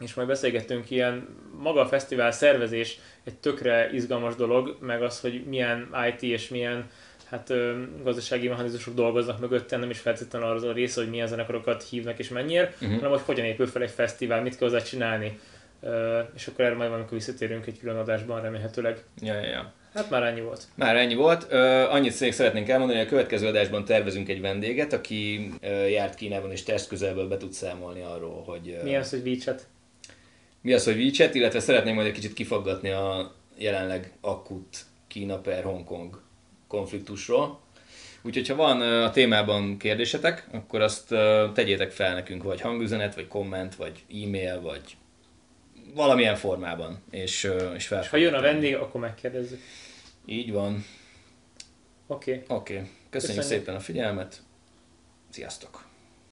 S2: és majd beszélgettünk ilyen, maga a fesztivál szervezés egy tökre izgalmas dolog, meg az, hogy milyen IT és milyen hát ö, gazdasági mechanizmusok dolgoznak mögötte, nem is feltétlenül az a része, hogy milyen zenekarokat hívnak és mennyire, uh-huh. hanem hogy hogyan épül fel egy fesztivál, mit kell hozzá csinálni és akkor erre majd valamikor visszatérünk egy külön adásban remélhetőleg.
S1: Ja, ja, ja.
S2: Hát már ennyi volt.
S1: Már ennyi volt. Uh, annyit még szeretnénk elmondani, hogy a következő adásban tervezünk egy vendéget, aki uh, járt Kínában és test közelből be tud számolni arról, hogy...
S2: Uh, mi az, hogy WeChat?
S1: Mi az, hogy WeChat, illetve szeretnénk majd egy kicsit kifaggatni a jelenleg akut Kína per Hongkong konfliktusról. Úgyhogy ha van a témában kérdésetek, akkor azt tegyétek fel nekünk, vagy hangüzenet, vagy komment, vagy e-mail, vagy valamilyen formában. És, és, fel
S2: és ha jön a vendég, akkor megkérdezzük.
S1: Így van.
S2: Oké.
S1: Okay. Oké. Okay. Köszönjük, Köszönjük szépen a figyelmet. Sziasztok!